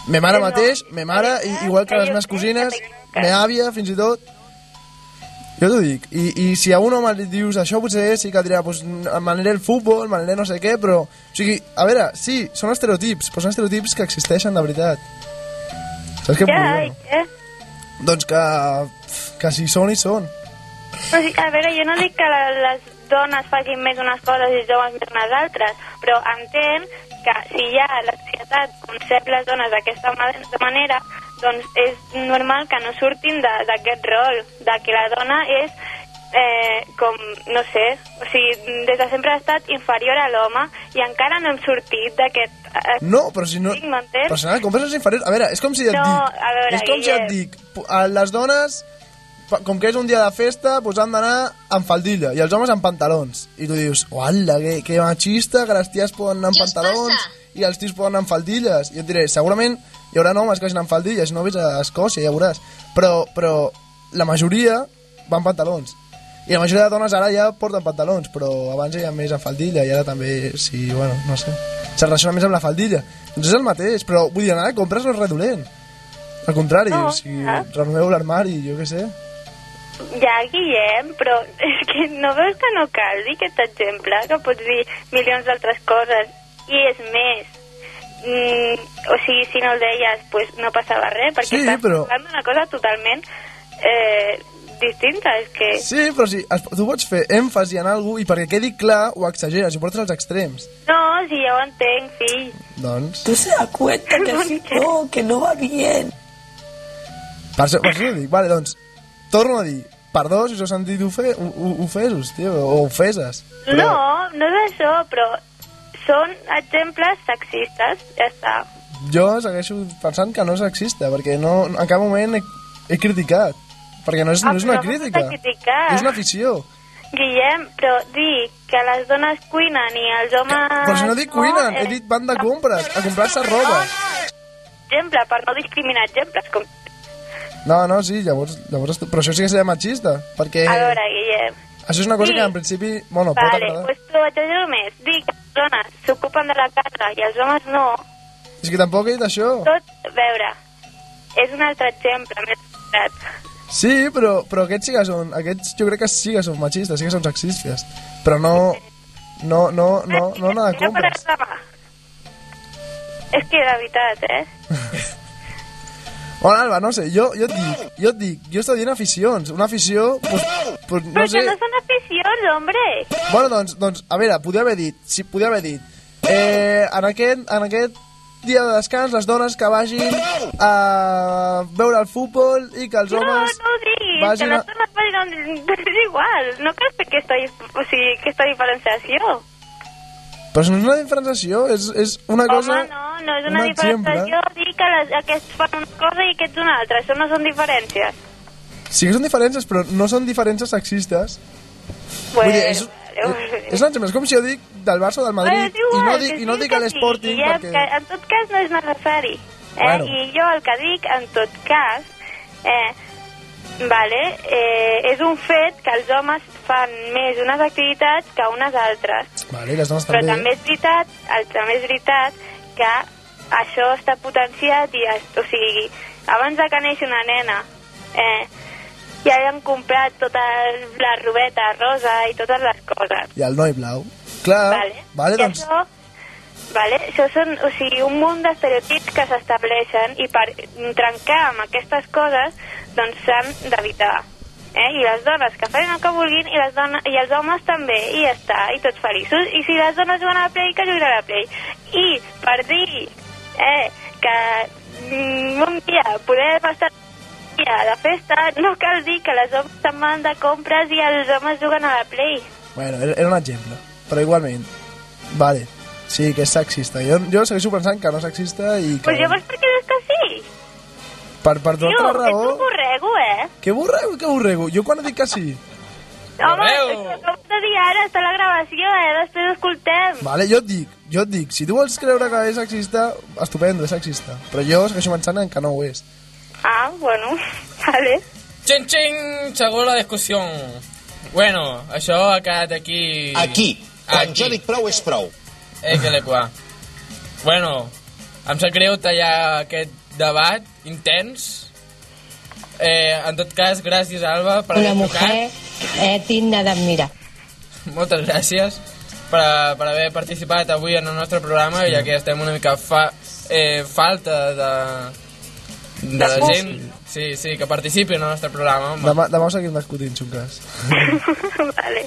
Me mare mateix, me mare, igual que les meves cosines, me àvia, fins i tot. Jo t'ho dic. I, I si a un home li dius això, potser sí que dirà, pues, m'aniré el futbol, m'aniré no sé què, però... O sigui, a veure, sí, són estereotips, però són estereotips que existeixen de veritat. Saps què Ja, i què? Doncs que, que si són, hi són. O sigui, a veure, jo no dic que les dones facin més unes coses i homes més unes altres, però entenc que si ja la societat concep les dones d'aquesta ma- manera, doncs és normal que no surtin d'aquest rol, de que la dona és eh, com, no sé, o sigui, des de sempre ha estat inferior a l'home i encara no hem sortit d'aquest... Eh, No, però si no... Sí? Però si no, compres és inferior. A veure, és com si et No, dic... a veure, és com si et Guillem. dic... a Les dones, com que és un dia de festa, doncs han d'anar amb faldilla i els homes amb pantalons. I tu dius, uala, que, que machista, que les ties poden anar amb pantalons i els tios poden anar amb faldilles. I jo et diré, segurament hi haurà homes que vagin amb faldilles, no ves a Escòcia, ja veuràs. Però, però la majoria van pantalons. I la majoria de dones ara ja porten pantalons, però abans hi ha més amb faldilla i ara també, sí, bueno, no sé. Se relaciona més amb la faldilla. Doncs és el mateix, però vull dir, anar a compres no és res dolent. Al contrari, No, sigui, ah. renoveu l'armari, jo què sé. Ja, Guillem, però és que no veus que no cal dir aquest exemple, que pots dir milions d'altres coses, i és més, mm, o sigui, si no el deies, pues no passava res, perquè Sí, estàs però- parlant d'una cosa totalment eh, distinta, és que... Sí, però si es, tu pots fer èmfasi en alguna i perquè quedi clar ho exageres i ho portes als extrems. No, si ja ho entenc, fill. Doncs, Tú se das cuenta que no, que no va bien. per això, per això ho dic. Vale, doncs, torno a dir, perdó si us heu sentit ofe, ofesos, tio, o ofeses. No, no és això, però són exemples sexistes, ja està. Jo segueixo pensant que no és sexista, perquè no, en cap moment he, he criticat. Perquè no és, Ah, no és una però no crítica, és una afició. Guillem, però dir que les dones cuinen i els homes... Però si no dic cuinen, he eh, dit van de compres, a comprar-se roba. Exemple, per no discriminar exemples, com... No, no, sí, llavors, llavors però això sí que seria machista, perquè A veure, Guillem, Això és una cosa Sí. que en principi, bueno, pot Vale, agradar. pues trobaré només. Dic que les dones s'ocupen de la casa i els homes no. És que tampoc he dit això. Tot, veure, és un altre exemple, més veritat. Sí, però, però aquests sí que són... Aquests jo crec que sí que són machistes, sí que són sexistes. Però no... No, no, no, no, no de No per compres. És que de veritat, eh? Bueno, Alba, no sé, jo, jo et dic, jo et dic, jo estic dient aficions. Una afició, pues, pues, no Però sé... que no són aficions, hombre. Bueno, doncs, doncs, a veure, podia haver dit, sí, podia haver dit, eh, en, aquest, en aquest dia de descans, les dones que vagin a veure el futbol i que els No, homes... no ho diguis, vagin que a- les dones vagin on... És igual, no cal fer aquesta, o sigui, aquesta diferenciació. Però no és una diferenciació, és, és una cosa... Home, no, no és una un exemple. diferenciació dir que les, aquests fan una cosa i aquests una altra. Això no són diferències. Sí que són diferències, però no són diferències sexistes. Bueno, Vull dir, és, vale, és un exemple, és com si jo dic del Barça o del Madrid Bueno, és igual, i no dic, i no dic l'Sporting sí, ja, perquè... que en tot cas no és necessari. Eh? Bueno. I jo el que dic, en tot cas, eh, vale, eh, és un fet que els homes fan més unes activitats que unes altres. Vale, les dones Però també. també és veritat, el, també és veritat que això està potenciat i, es- o sigui, abans de que neixi una nena, eh, ja li han comprat tota la robeta rosa i totes les coses. I el noi blau. Clar, Vale. vale I doncs... això, vale, això són o sigui, un munt d'estereotips que s'estableixen i per trencar amb aquestes coses doncs s'han d'evitar. Eh? I les dones que facin el que vulguin i, les dones, i els homes també, i ja està, i tots feliços. I si les dones juguen a la Play, que juguin a la Play. I per dir eh, que mm, un dia podem estar dia de festa, no cal dir que les homes se'n van de compres i els homes juguen a la Play. Bueno, era, era un exemple, però igualment. Vale, sí, que és sexista. Jo, jo segueixo pensant que no és sexista i que... Pues llavors per què dius que sí? Per, per Tio, tota la ets raó... un borrego, eh? Que borrego, que borrego? Jo quan dit que sí? Home, acabo de dir ara, està la gravació, eh? Després escoltem. Vale, jo et dic, jo et dic, si tu vols creure que és sexista, estupendo, és sexista. Però jo segueixo pensant en que no ho és. Ah, bueno, vale. Xing, xing, segó la discussió. Bueno, això ha quedat aquí... Aquí. Quan Aquí. jo dic prou és prou. Eh, que le qua. Bueno, em sap greu tallar aquest debat intens. Eh, en tot cas, gràcies, Alba, per Una haver mujer trucat. eh, digna d'admirar. Moltes gràcies per, per haver participat avui en el nostre programa, ja que estem una mica fa, eh, falta de, de la gent sí, sí, que participi en el nostre programa. Home. Demà, demà ho seguim discutint, xunques. vale.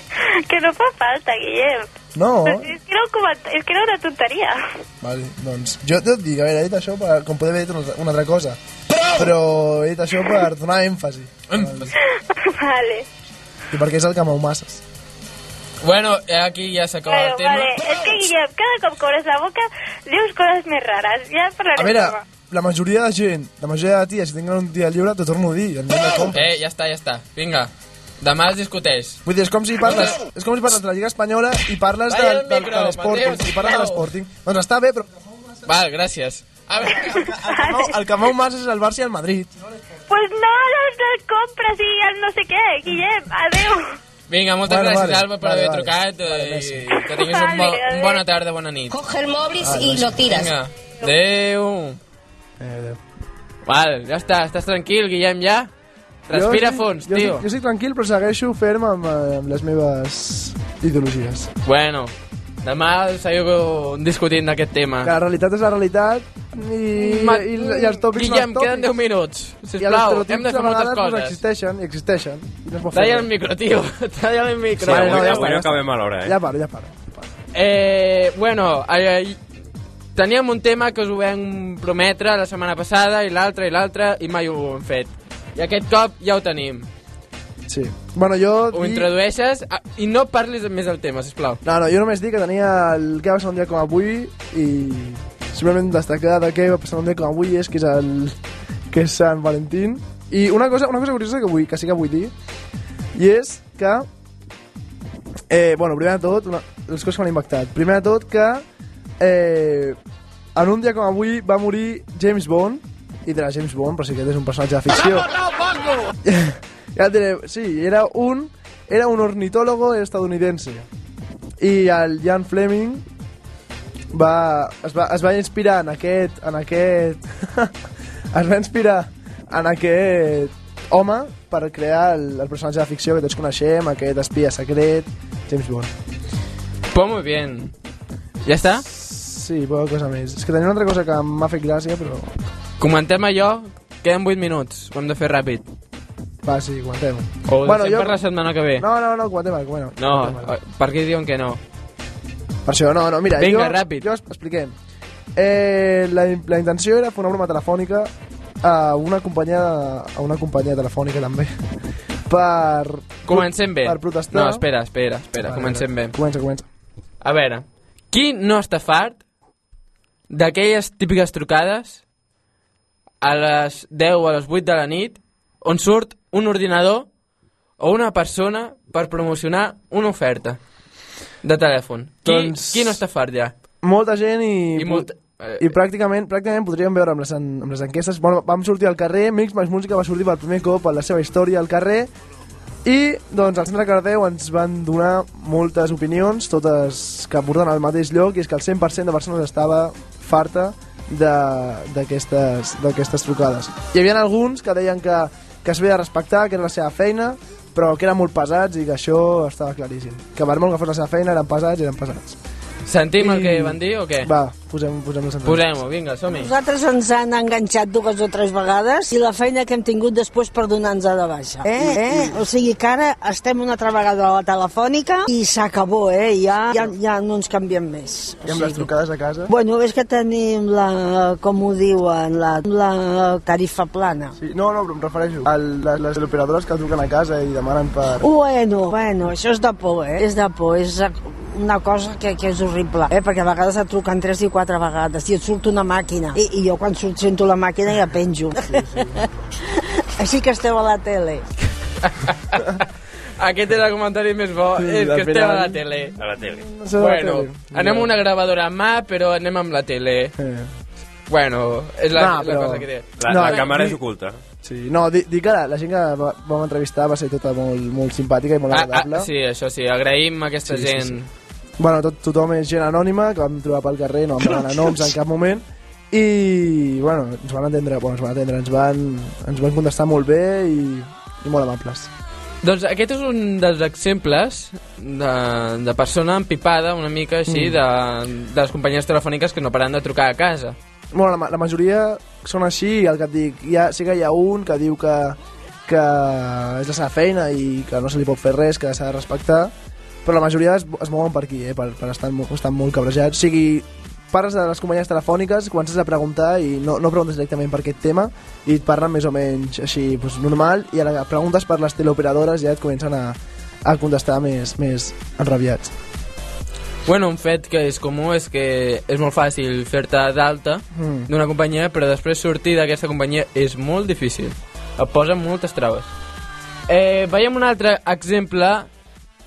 Que no fa falta, Guillem. No? És que era, un coment... és que era una tonteria. Vale, doncs jo et dic, a veure, he dit això per, com poder haver dit una, altra- una altra cosa. Però he dit això per donar èmfasi. vale. I perquè és el que mou masses. Bueno, eh, aquí ja s'acaba Bueno, el tema. vale. És que, Guillem, cada cop que obres la boca dius coses més rares. Ja A veure, la majoria de gent, la majoria de ties, si tenen un dia lliure, t'ho torno a dir. Eh, ja està, ja està. Vinga, demà es discuteix. Vull dir, és com si parles, és com si parles de la Lliga Espanyola i parles de, el de, de, micro, l'Sporting, i parles de sisplau. l'Sporting. Doncs està bé, però Val, gràcies. A veure, el que, mou, el que mou masses és el Barça i el Madrid. Pues no, les, les compres i el no sé què, Guillem. Adéu. Vinga, moltes Vale, gràcies, vale. Alba, per Vale, haver vale. trucat eh, i que tinguis un, bo, Vale, un bona tarda, bona nit. Coge el móvil Ah, y no, lo tiras. Vinga, adeu. Eh, Val, ja està, estàs tranquil, Guillem, ja? Respira jo, fons, jo, tio. Jo, jo estic tranquil, però segueixo ferm amb, eh, amb les meves ideologies. Bueno, demà seguiu discutint d'aquest tema. Que la realitat és la realitat i, Ma- i, i els tòpics Guillem, són els queden 10 tòpics. minuts. I els Sisplau, hem de fer moltes vegades, doncs, coses. existeixen, i existeixen. I no Talla el micro, tio. Talla el micro. Sí, avui, no, ja avui no ja acabem a l'hora, eh? Ja paro, ja paro. Eh, bueno, eh, teníem un tema que us ho vam prometre la setmana passada i l'altra i l'altra i mai ho hem fet. I aquest cop ja ho tenim. Sí. Bueno, jo... Ho dic- introdueixes ah, i no parlis més del tema, sisplau. No, no, jo només dic que tenia el que va passar un dia com avui i simplement destacar de què va passar un dia com avui és que és el que és Sant Valentín i una cosa, una cosa curiosa que, vull, que sí que vull dir i és que eh, bueno, primer de tot una, les coses que m'han impactat primer de tot que eh, en un dia com avui va morir James Bond i de la James Bond, però sí que és un personatge de ficció ja et diré, sí, era un era un ornitólogo estadounidense. I el Jan Fleming va, es, va, es va inspirar en aquest... En aquest es va inspirar en aquest home per crear el, el personatge de ficció que tots coneixem, aquest espia secret, James Bond. Pues muy bien. Ja està? Sí, poca cosa més. És que tenia una altra cosa que m'ha fet gràcia, però... Comentem allò, queden 8 minuts, ho hem de fer ràpid. Va, sí, comentem. O bueno, deixem per la setmana que ve. No, no, no, comentem, bueno. No, per què diuen que no? Per això, no, no, mira, Vinga, jo, ràpid. jo expliquem. Eh, la, la intenció era fer una broma telefònica a una companyia, a una companyia telefònica també, per... Comencem bé. Per protestar. No, espera, espera, espera, Vale, comencem bé. Comença, comença. A veure, qui no està fart d'aquelles típiques trucades a les 10 o a les 8 de la nit on surt un ordinador o una persona per promocionar una oferta de telèfon? Qui, Doncs- qui no està fart ja? Molta gent i... I molta- I pràcticament, pràcticament podríem veure amb les, en- amb les enquestes... Bueno, vam sortir al carrer, Mix Max Música va sortir per primer cop en la seva història al carrer i doncs al centre de Cardeu ens van donar moltes opinions, totes que porten al mateix lloc, i és que el 100% de persones estava farta de- d'aquestes trucades. Hi havia alguns que deien que, que s'havia de respectar, que era la seva feina, però que eren molt pesats i que això estava claríssim. Que per molt que fos la seva feina, eren pesats i eren pesats. Sentim el I- que van dir o què? Va, posem, posem les entrevistes. Posem-ho, vinga, som-hi. Nosaltres ens han enganxat dues o tres vegades i la feina que hem tingut després per donar-nos de baixa. Eh? eh? O sigui que ara estem una altra vegada a la telefònica i s'acabó, eh? Ja, ja, ja no ens canviem més. I amb les trucades a casa? Bueno, és que tenim la, com ho diuen, la, la tarifa plana. Sí, no, no, però em refereixo a les, les operadores que truquen a casa i demanen per... Bueno, bueno, això és de por, eh? És de por, és una cosa que, que és horrible, eh? Perquè a vegades et truquen tres i quatre vegades i et surt una màquina. I, i jo quan surt, sento la màquina ja penjo. Sí, sí. Així que esteu a la tele. Aquest és el comentari més bo, Sí, és al que estem final- a la tele. A la tele. sé de la Bueno, tele. anem amb una gravadora a mà, però anem amb la tele. Eh. Bueno, és la, No, la però- cosa que té. La, No, la no, càmera és oculta. Sí, no, di- dic que la, la gent que va, vam entrevistar va ser tota molt, molt simpàtica i molt Ah, agradable. ah, sí, això sí, agraïm a aquesta Sí, sí, gent. sí. Bueno, tot, tothom és gent anònima, que vam trobar pel carrer, no vam demanar noms en cap moment, i, bueno, ens van entendre, bueno, ens van entendre, ens van, ens van contestar molt bé i, i molt amables. Doncs aquest és un dels exemples de, de persona empipada una mica així Mm. de, de les companyies telefòniques que no paren de trucar a casa. Bueno, la, la majoria són així, el que et dic, hi ha, sí que hi ha un que diu que, que és la seva feina i que no se li pot fer res, que s'ha de respectar, però la majoria es, es mouen per aquí, eh, per, per estar, estar molt cabrejats. O sigui, parles de les companyies telefòniques, comences a preguntar i no, no preguntes directament per aquest tema i et parlen més o menys així pues, normal i ara preguntes per les teleoperadores ja et comencen a, a contestar més, més enrabiats. Bueno, un fet que és comú és que és molt fàcil fer-te d'alta Mm. d'una companyia, però després sortir d'aquesta companyia és molt difícil. Et posen moltes traves. Eh, veiem un altre exemple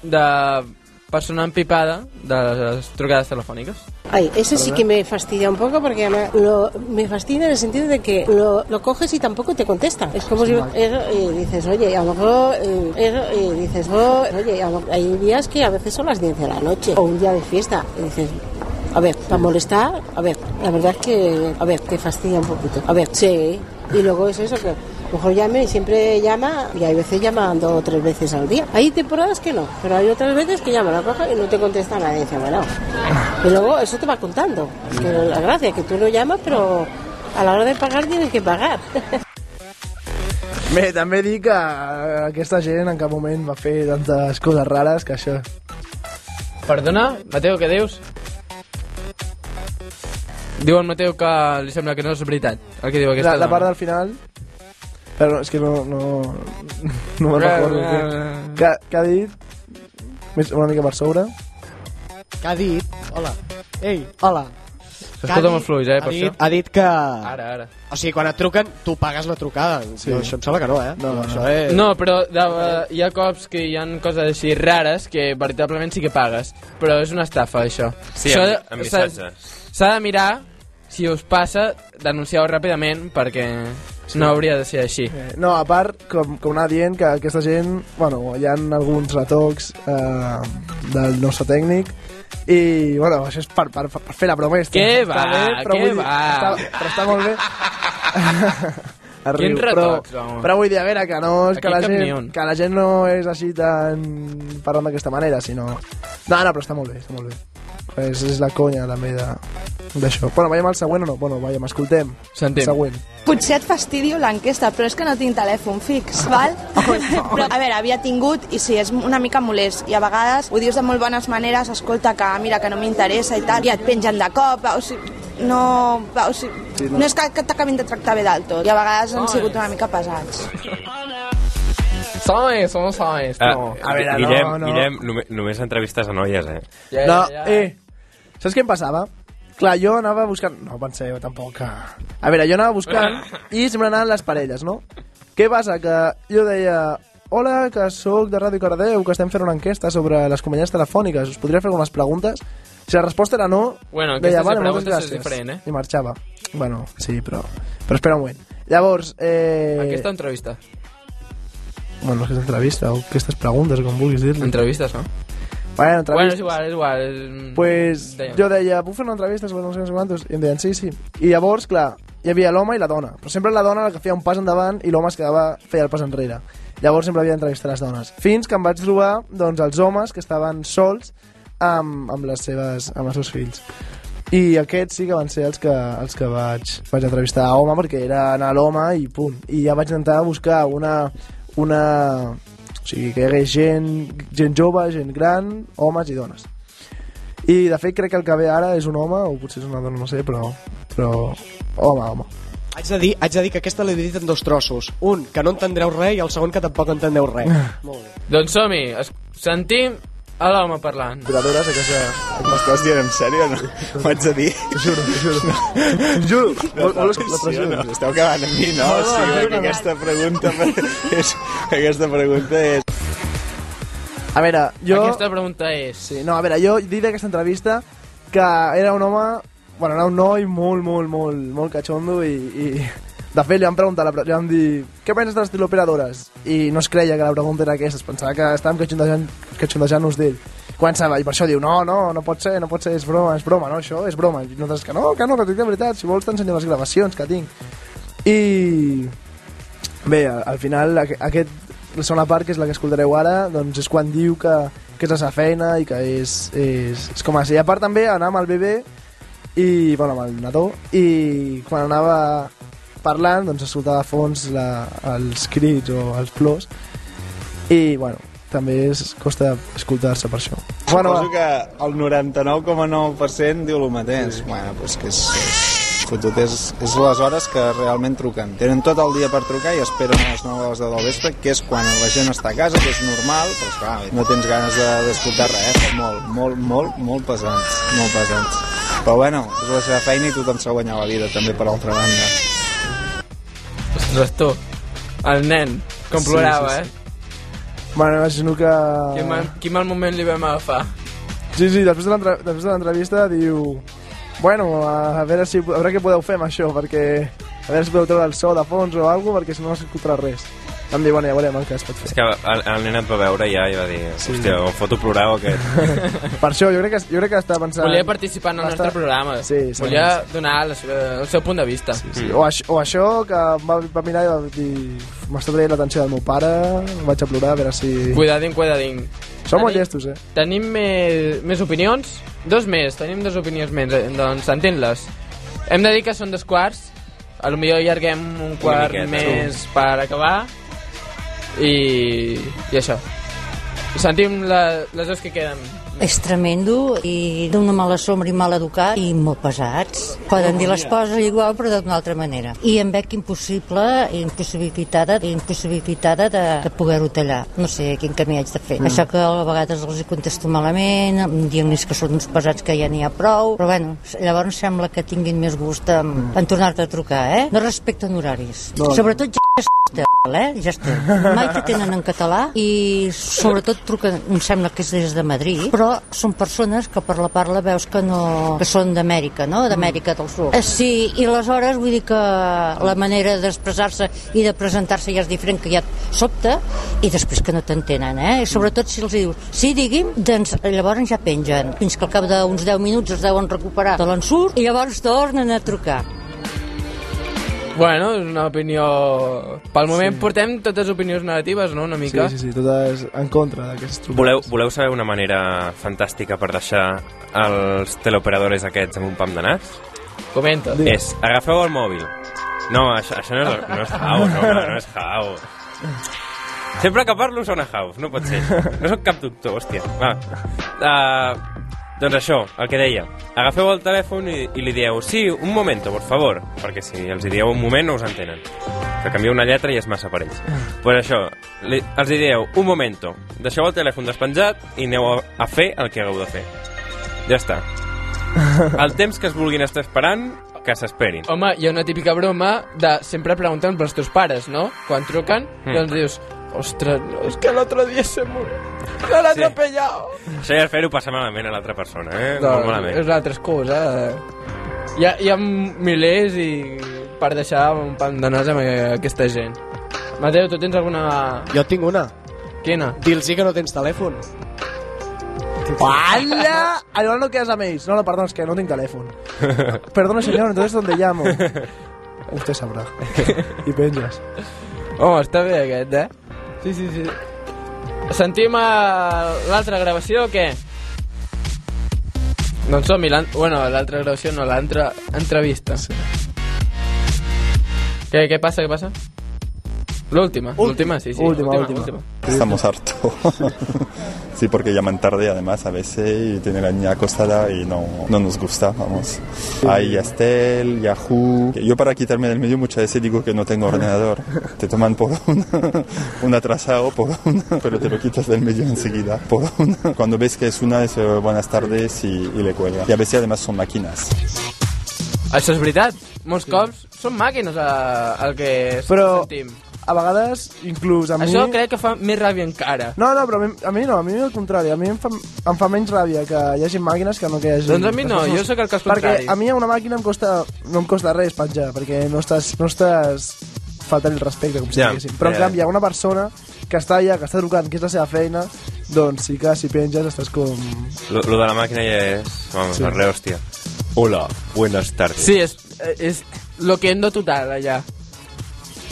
de persona empipada de les trucades telefòniques. Ay, ese sí que me fastidia un poco porque me, lo, me fastidia en el sentido de que lo, lo coges y tampoco te contesta. Es como si es- y dices, oye, a lo mejor eh, es- y dices, oh, oye, lo- hay días que a veces son las 10 de la noche o un día de fiesta y dices, a ver, para molestar, a ver, la verdad es que, a ver, te fastidia un poquito. A ver, sí, y luego es eso que mejor llame y siempre llama y hay veces llaman dos o tres veces al día. Hay temporadas que no, pero hay otras veces que llama, la coge y no te contesta nadie. Dice, bueno, y luego eso te va contando. Que la gracia es que tú lo llamas, pero a la hora de pagar tienes que pagar. Bé, també dic que aquesta gent en cap moment va fer tantes coses rares que això... Perdona, Mateu, què dius? Diu el Mateu que li sembla que no és veritat el que diu aquesta La, la dona. part del final... Però és que no... No, no me'n recordo. què, què, què ha dit? Més, una mica per sobre. Que ha dit... Hola. Ei, hola. S'escolta molt fluix, eh, ha per dit, això. ha dit que... Ara, ara. O sigui, quan et truquen, tu pagues la trucada. Sí. No, això em sembla que no, eh? No, això és... No, però de, hi ha cops que hi han coses així rares que veritablement sí que pagues. Però és una estafa, això. Sí, S'ha amb- amb missatges. S'ha de mirar si us passa, denuncieu ràpidament perquè No hauria de ser així. Eh, No, a part, com, com anava dient, que aquesta gent, bueno, hi ha alguns retocs eh, del nostre tècnic i, bueno, això és per, per, per fer la broma. Què va, bé, però què vull dir, va? Està, però està molt bé. Quins retocs, però, home? però vull dir, a veure, que, no, és que, la gent, que la gent no és així tan parlant d'aquesta manera, sinó... No, no, però està molt bé, està molt bé. És, és la conya també de- d'això. Bueno, veiem el següent o no? Bueno, veiem, escoltem. Sentim. Següent. Potser et fastidio l'enquesta, però és que no tinc telèfon fix, val? però, a veure, havia tingut, i sí, és una mica molest, i a vegades ho dius de molt bones maneres, escolta, que mira, que no m'interessa i tal, i et pengen de cop, o sigui, no, o sigui, Sí, no. no. és que, que t'acabin de tractar bé del tot, i a vegades han sigut una mica pesats. Sabes, o no sabes? Ah, No. Guillem, no, no. Guillem, només, només entrevistes a noies, eh? Ja, no, ja, ja. eh, saps què em passava? Clar, jo anava buscant... No penseu tampoc que... A veure, jo anava buscant i sempre anaven les parelles, no? Què passa? Que jo deia... Hola, que sóc de Ràdio Cardeu, que estem fent una enquesta sobre les companyies telefòniques. Us podria fer algunes preguntes? Si la resposta era no, Bueno, deia, vale, de moltes és gràcies. diferent, eh? I marxava. Bueno, sí, però... Però espera un moment. Llavors, eh... Aquesta entrevista. Bueno, aquesta entrevista o aquestes preguntes, com vulguis dir-li. Entrevistes, no? Bueno. Bueno, és igual, és igual. és- Pues Deia. jo deia, puc fer una entrevista sobre no sé, no sé quantos? I em deien, sí, sí. I llavors, clar, hi havia l'home i la dona. Però sempre la dona la que feia un pas endavant i l'home es quedava, feia el pas enrere. Llavors sempre havia d'entrevistar les dones. Fins que em vaig trobar, doncs, els homes que estaven sols amb, amb, les seves, amb els seus fills. I aquests sí que van ser els que, els que vaig, vaig entrevistar a home perquè era anar a l'home i punt. I ja vaig intentar buscar una, una, o sigui, que hi hagués gent, gent jove, gent gran, homes i dones. I de fet crec que el que ve ara és un home, o potser és una dona, no sé, però, però home, home. Haig de, dir, haig de dir que aquesta l'he dividit en dos trossos. Un, que no entendreu res, i el segon, que tampoc entendeu res. Molt bé. Doncs som-hi, sentim a l'home parlant. Operadores, aquesta... M'estàs dient en sèrio, no? M'ho haig de dir? T'ho juro, t'ho juro. T'ho juro. Vol- vols que la Sí, pressió? no, esteu acabant amb mi, no? No, no, sigui, no, no. aquesta pregunta és, aquesta pregunta és... A veure, jo... Aquesta pregunta és... Sí, no, a veure, jo dic d'aquesta entrevista que era un home... Bueno, era un noi molt, molt, molt, molt catxondo i, i de fet li vam preguntar, li vam dir què penses de les teleoperadores? I no es creia que la pregunta era aquesta, es pensava que estàvem catxondejant- catxondejant-nos d'ell. Començava, i per això diu, no, no, no pot ser, no pot ser, és broma, és broma, no, això és broma. I nosaltres que no, que no, que dic de veritat, si vols t'ensenyo les gravacions que tinc. I bé, al, al final aqu- aquest, la segona part, que és la que escoltareu ara, doncs és quan diu que, que és la seva feina i que és, és, és com així. I a part també anar amb el bebè i, bueno, amb el nadó i quan anava parlant doncs escoltava a fons la, els crits o els plors i bueno, també es, costa escoltar-se per això bueno, Suposo que el 99,9% diu el mateix. Bueno, doncs que és, és fotut, és, és les hores que realment truquen. Tenen tot el dia per trucar i esperen a les 9 hores del vespre, que és quan la gent està a casa, que és normal, però esclar, no tens ganes de- d'escoltar res, eh? molt, molt, molt, molt pesants, molt pesants. Però bueno, és la seva feina i tothom s'ha guanyat la vida, també per altra banda. Tu, el nen, com Sí, plorava, sí, eh? bueno, imagino que... Quin mal, quin mal moment li vam agafar. Sí, sí, després de l'entrevista diu... Bueno, a, a veure si a veure què podeu fer amb això, perquè a veure si podeu treure el so de fons o alguna perquè si no no s'escoltarà res. Em diu, bueno, ja veurem el que es pot fer. És que el, el nen et va veure ja i va dir, Sí. hòstia, em foto plorar o què? Per això, jo crec que, jo crec que està pensant... Volia participar en el nostre programa. Sí, sí. Volia donar la seva, el seu punt de vista. Sí, sí. O, això, o això, que va, va mirar i va dir m'està traient l'atenció del meu pare, vaig a plorar a veure si... Cuidadín, cuidadín. Som molt Tenim- llestos, eh? Tenim més, més opinions? Dos més, tenim dues opinions més, eh? doncs sentim-les. Hem de dir que són dos quarts, a lo millor allarguem un quart miqueta, més per acabar, i, i això. Sentim la, les dues que queden. És tremendo i d'una mala sombra i mal educat i molt pesats. Poden dir les coses igual però d'una altra manera. I em veig impossible, impossibilitada, impossibilitada de, de poder-ho tallar. No sé quin camí haig de fer. Mm. Això que a vegades els hi contesto malament, em dient-los que són uns pesats que ja n'hi ha prou, però bueno, llavors sembla que tinguin més gust en, en tornar-te a trucar, eh? No respecten horaris. No. Sobretot ja de eh? Ja està. Mai te tenen en català i sobretot truquen, em sembla que és des de Madrid, però són persones que per la parla veus que no que són d'Amèrica, no? D'Amèrica del Sud. Eh, Sí, i aleshores vull dir que la manera d'expressar-se i de presentar-se ja és diferent, que ja et sobta, i després que no t'entenen, eh? I sobretot si els dius, sí, digui'm, doncs llavors ja pengen. Fins que al cap d'uns 10 minuts es deuen recuperar de l'ensurt i llavors tornen a trucar. Bueno, és una opinió... Pel moment sí. portem totes opinions negatives, no?, una Sí, mica. sí, sí, totes en contra d'aquestes trucades. Voleu, voleu saber una manera fantàstica per deixar els teleoperadores aquests amb un pam de nas? Comenta. És, agafeu el mòbil. No, això, això no, és, no és house, no, no és house. Sempre que parlo sona house, no pot ser. No sóc cap doctor, hòstia. Va. Uh, doncs això, el que deia. Agafeu el telèfon i, i li dieu sí, un momento, por favor. Perquè si els hi dieu un moment no us entenen. Que canvia una lletra i és massa per ells. pues això, li, els hi dieu un momento. Deixeu el telèfon despenjat i aneu a, a fer el que hagueu de fer. Ja està. El temps que es vulguin estar esperant, que s'esperin. Home, hi ha una típica broma de sempre preguntant pels teus pares, no? Quan truquen, mm. doncs dius, ostres, no, és que l'altre dia se murió. Se l'ha Sí. atropellat. Això ja és fer-ho passar malament a l'altra persona, eh? No, Molt malament. és l'altra excusa. Eh? Hi ha, hi ha milers i per deixar un pan de nas amb aquesta gent. Mateu, tu tens alguna... Jo tinc una. Quina? Dils-hi que no tens telèfon. ¡Hala! Ahora no quedas a mails. No, no, perdón, es que no tengo teléfono. Perdone, señor, entonces ¿dónde llamo? Usted sabrá. I penges. Oh, està bé aquest, eh? Sí, sí, sí. Sentim l'altra gravació o què? Doncs som-hi, bueno, l'altra gravació no, l'altra entrevista. Sí. Què, què passa, què passa? L'última, l'última, sí, sí. Última, última. Estamos hartos. sí, porque llaman tarde además a veces y tienen la niña acostada y no, no nos gusta, vamos. Hay Yastel, Yahoo. Yo para quitarme del medio muchas veces digo que no tengo ordenador. Te toman por un, un atrasado, por un, pero te lo quitas del medio enseguida. Por un, cuando ves que es una, es buenas tardes y, y le cuelga. Y a veces además son máquinas. Això és veritat. Molts cops són màquines el que Però sentim. A vegades, inclús a mi... Això crec que fa més ràbia encara. No, no, però a mi, a mi no, a mi al contrari. A mi em fa, em fa menys ràbia que hi hagi màquines que no que hi hagi... Doncs a mi no, jo sóc el cas contrari. Perquè a mi una màquina em costa, no em costa res penjar, perquè no estàs, no estàs faltant el respecte, com si Ja, diguéssim. Però en canvi, hi ha una persona que està allà, que està trucant, que és la seva feina, doncs sí que si penges estàs com... Lo, lo de la màquina ja és... Vamos, Sí. re hòstia. Hola, buenas tardes. Sí, és, és loquendo total, allà.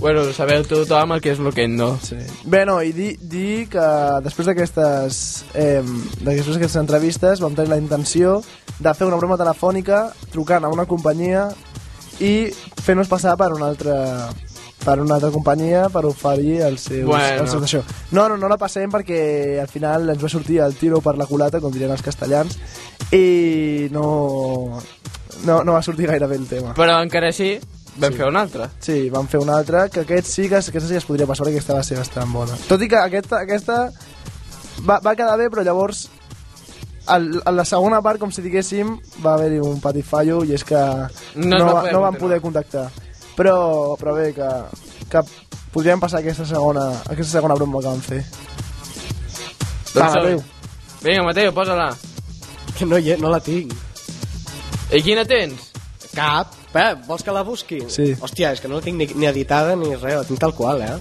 Bueno, sabeu tothom el que és loquendo. Sí. Bé, no, i dir, dir que després d'aquestes eh, després d'aquestes entrevistes vam tenir la intenció de fer una broma telefònica trucant a una companyia i fent-nos passar per una altra per una altra companyia per oferir els seus, Bueno. els seus això. No, no, no la passem perquè al final ens va sortir el tiro per la culata, com dirien els castellans, i no, no, no va sortir gaire bé el tema. Però encara així, vam Sí. fer una altra. Sí, vam fer una altra, que aquest sí que aquesta sí que es podria passar perquè aquesta va ser bastant bona. Tot i que aquesta, aquesta va, va quedar bé, però llavors al, a la segona part, com si diguéssim, va haver-hi un petit fallo i és que No no, va va, poder no vam poder contactar. Però, però bé, que, que podríem passar aquesta segona, aquesta segona broma que vam fer. Va, som-hi. adéu. Doncs Vinga, Mateo, posa-la. Que no, hi, no la tinc. I quina tens? Cap. Eh, vols que la busqui? Sí. Hòstia, és que no la tinc ni, ni editada ni res, la tinc tal qual, eh?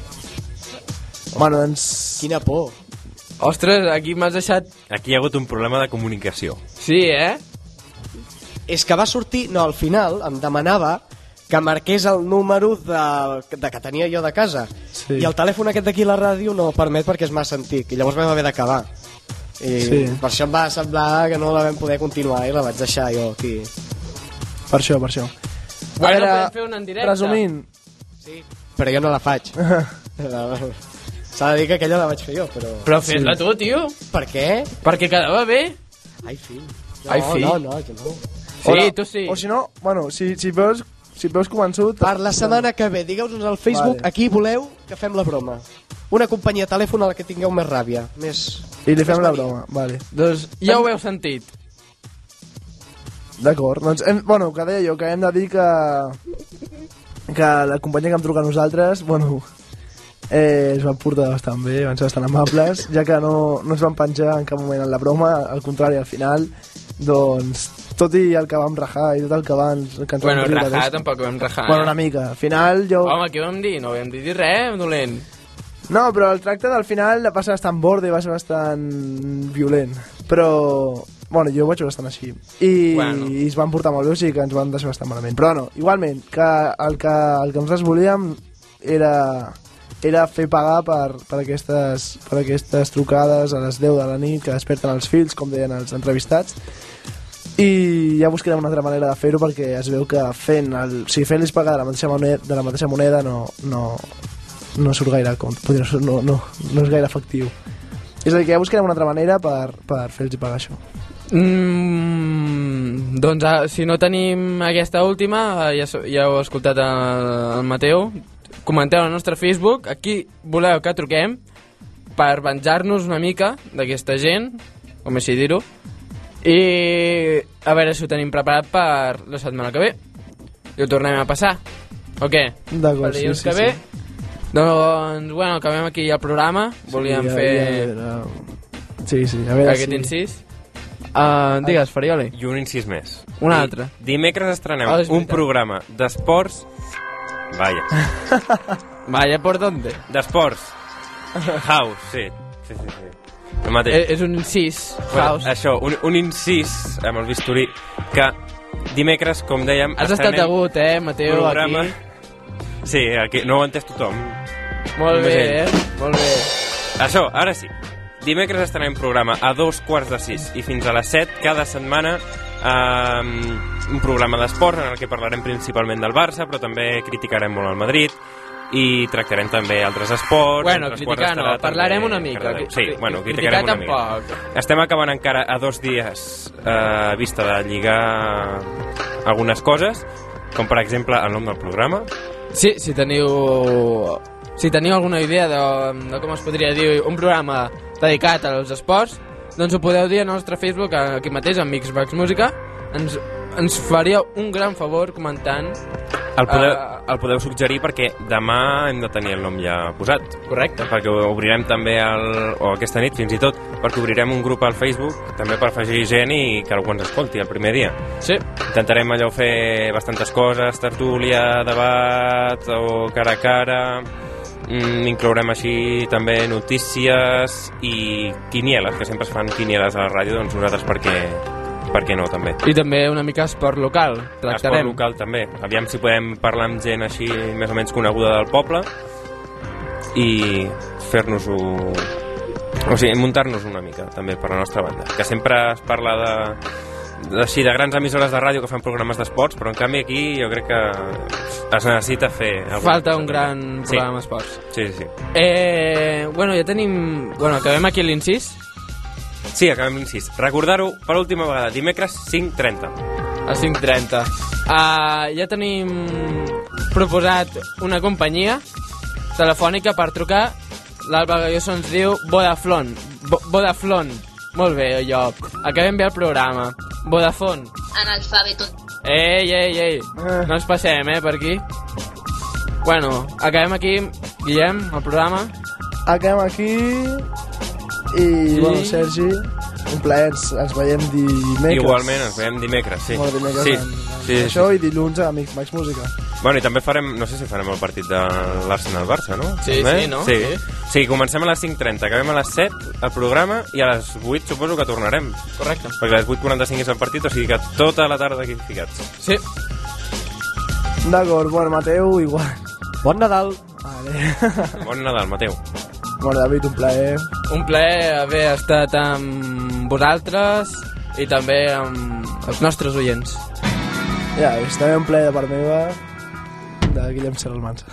Bueno, doncs... Quina por. Ostres, aquí m'has deixat... Aquí hi ha hagut un problema de comunicació. Sí, eh? És que va sortir... No, al final em demanava que marqués el número de, de que tenia jo de casa. Sí. I el telèfon aquest d'aquí a la ràdio no permet perquè és massa antic. I llavors vam haver d'acabar. I Sí. per això em va semblar que no la vam poder continuar i la vaig deixar jo aquí. Per això, per això. Bueno, podem fer una en directe. Resumint, Sí. Però jo no la faig. S'ha de dir que aquella la vaig fer jo, però... Però fes-la tu, tio. Per què? Perquè quedava bé. Ai, fill. No, Ai, fill. no, no, jo no. Sí, no, tu sí. O si no, bueno, si, si veus, si veus convençut... Per la setmana que ve, digueu-nos al Facebook Vale. a qui voleu que fem la broma. Una companyia de telèfon a la que tingueu més ràbia. Més... I li fem la broma, vale. Doncs ja ho heu sentit. D'acord, doncs, hem, bueno, que deia jo, que hem de dir que, que la companyia que em truca a nosaltres, bueno, eh, es van portar bastant bé, van ser bastant amables, ja que no, no es van penjar en cap moment en la broma, al contrari, al final, doncs, tot i el que vam rajar i tot el que, van, que ens Bueno, vam riure rajar d'ells- tampoc vam rajar. Bueno, eh? una mica. Al final jo... Home, què vam dir? No vam dir res, dolent. No, però el tracte del final va ser bastant borde, va ser bastant violent. Però, bueno, jo ho vaig veure bastant així. I, Bueno. i es van portar molt bé, o sigui que ens van deixar bastant malament. Però no, igualment, que el que, el que nosaltres volíem era, era fer pagar per, per, aquestes, per aquestes trucades a les 10 de la nit que desperten els fills, com deien els entrevistats, i ja buscarem una altra manera de fer-ho perquè es veu que fent el, o sigui, fent-los pagar de la mateixa moneda, de la mateixa moneda no, no, no surt gaire com, no, no, no, no és gaire efectiu. És a dir, que ja buscarem una altra manera per, per fer-los pagar això. Mm, doncs ah, si no tenim aquesta última, eh, ja, ja heu escoltat el, el Mateu, comenteu al nostre Facebook, aquí voleu que truquem per venjar-nos una mica d'aquesta gent, com així dir-ho, i a veure si ho tenim preparat per la setmana que ve. I ho tornem a passar. O què? D'acord, sí, sí, que ve? sí. Doncs, bueno, acabem aquí el programa. Volíem ja, fer Ja, ja, sí, sí, a veure aquest si... incís. Uh, digues, Farioli. I un incís més. Un altre. Dimecres estrenem Oh, un programa d'esports... Vaya. Vaya, ¿por dónde? D'esports. House, sí. Sí, sí, sí. El mateix. Eh, és un incís, House. Això, un, un incís amb el bisturí que dimecres, com dèiem, Has estat agut, eh, Mateu, programa... aquí. Sí, aquí no ho ha entès tothom. Molt Només bé, ell. eh? Molt bé. Això, ara sí. Dimecres estarem programa a dos quarts de sis i fins a les set cada setmana um, un programa d'esport en el que parlarem principalment del Barça, però també criticarem molt el Madrid i tractarem també altres esports. Bueno, criticar no, parlarem una mica. Cardedeu. Sí, bueno, criticar criticarem una mica. tampoc. Estem acabant encara a dos dies eh, a vista de lligar algunes coses, com per exemple el nom del programa. Sí, si teniu... Si teniu alguna idea de, de com es podria dir un programa dedicat als esports, doncs ho podeu dir al nostre Facebook, aquí mateix, amb Mixbox Música. Ens, ens faria un gran favor comentant... El podeu, eh, el podeu suggerir perquè demà hem de tenir el nom ja posat. Correcte. Perquè obrirem també, el, o aquesta nit fins i tot, perquè obrirem un grup al Facebook també per afegir gent i que algú ens escolti el primer dia. Sí. Intentarem allò fer bastantes coses, tertúlia, debat o cara a cara... Mm, inclourem així també notícies i quinieles, que sempre es fan quinieles a la ràdio, doncs nosaltres per què, per què no també. I també una mica esport local. Esport Tractarem. local també. Aviam si podem parlar amb gent així més o menys coneguda del poble i fer-nos-ho... O sigui, muntar-nos una mica també per la nostra banda. Que sempre es parla de, així, de grans emissores de ràdio que fan programes d'esports, però en canvi aquí jo crec que es necessita fer... Falta un també. gran Sí. programa d'esports. Sí, sí, sí. Eh, bueno, ja tenim... Bueno, acabem aquí l'incís. Sí, acabem l'incís. Recordar-ho per última vegada, dimecres 5.30. A 5.30. Uh, ja tenim proposat una companyia telefònica per trucar. L'Alba Galloso ens diu Vodaflon. Bo Vodaflon. Molt bé, allò. Acabem bé el programa. Vodafone. Analfabeto. Ei, ei, ei. No ens passem, eh, per aquí. Bueno, acabem aquí, Guillem, el programa. Acabem aquí i, Sí. bueno, Sergi, un plaer, ens, ens veiem dimecres. Igualment, ens veiem dimecres, sí. Bueno, dimecres sí. en, en sí, sí, això sí. i dilluns a Amics Max Música. Bueno, i també farem, no sé si farem el partit de l'Arsenal-Barça, no? Sí, També? sí, no? Sí. Sí. sí, comencem a les 5.30, acabem a les 7 el programa i a les 8 suposo que tornarem. Correcte. Perquè a les 8.45 és el partit, o sigui que tota la tarda aquí ficats. Sí. D'acord, bueno, Mateu, igual. Bon Nadal. Vale. Bon Nadal, Mateu. Bueno, David, un plaer. Un plaer haver estat amb vosaltres i també amb els nostres oients. Ja, és també un plaer de part meva de Guillem Serra Mansa.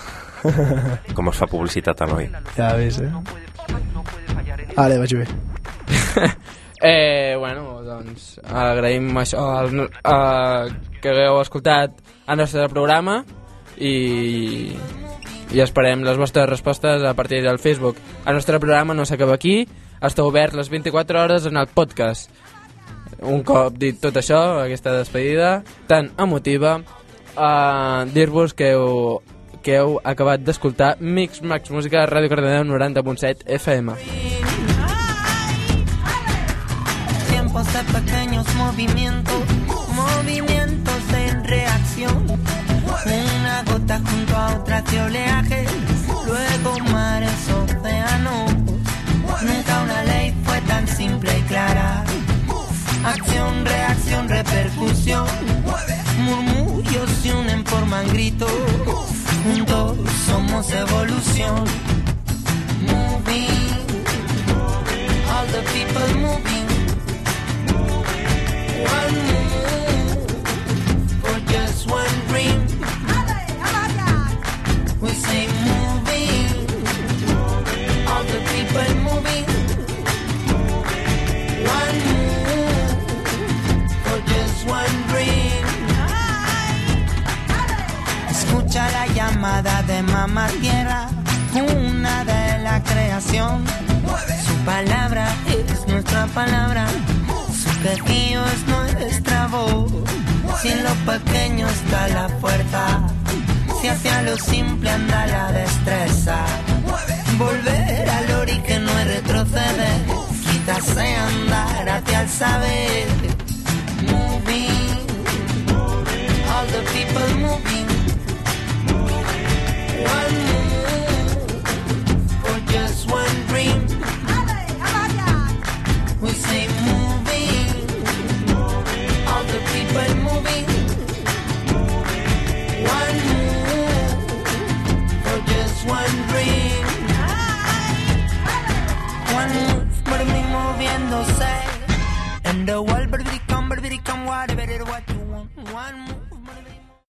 Com es fa publicitat a l'oi? Ja ves, eh? Vale, vaig bé. Eh, bueno, doncs agraïm això al, a, que hagueu escoltat el nostre programa i, i esperem les vostres respostes a partir del Facebook. El nostre programa no s'acaba aquí, està obert les 24 hores en el podcast. Un cop dit tot això, aquesta despedida tan emotiva, eh, dir-vos que, heu, que heu acabat d'escoltar Mix Max Música a Ràdio Cardedeu 90.7 FM. Tiempos de pequeños movimientos, movimientos en reacción. Una gota junto a otra que oleaje, luego mares, océanos. Simple y clara. Acción, reacción, repercusión. Murmullos se unen, forman gritos. Juntos somos evolución. Moving, all the people moving. One llamada de mamá tierra, una de la creación. Su palabra es nuestra palabra, su quejío es nuestra voz. Si en lo pequeño está la fuerza, si hacia lo simple anda la destreza. Volver al ori que no es retroceder, quítase andar hacia el saber. Moving, all the people moving. one dream. One move, but me moviéndose. And the world, but become, but become whatever it what you want. One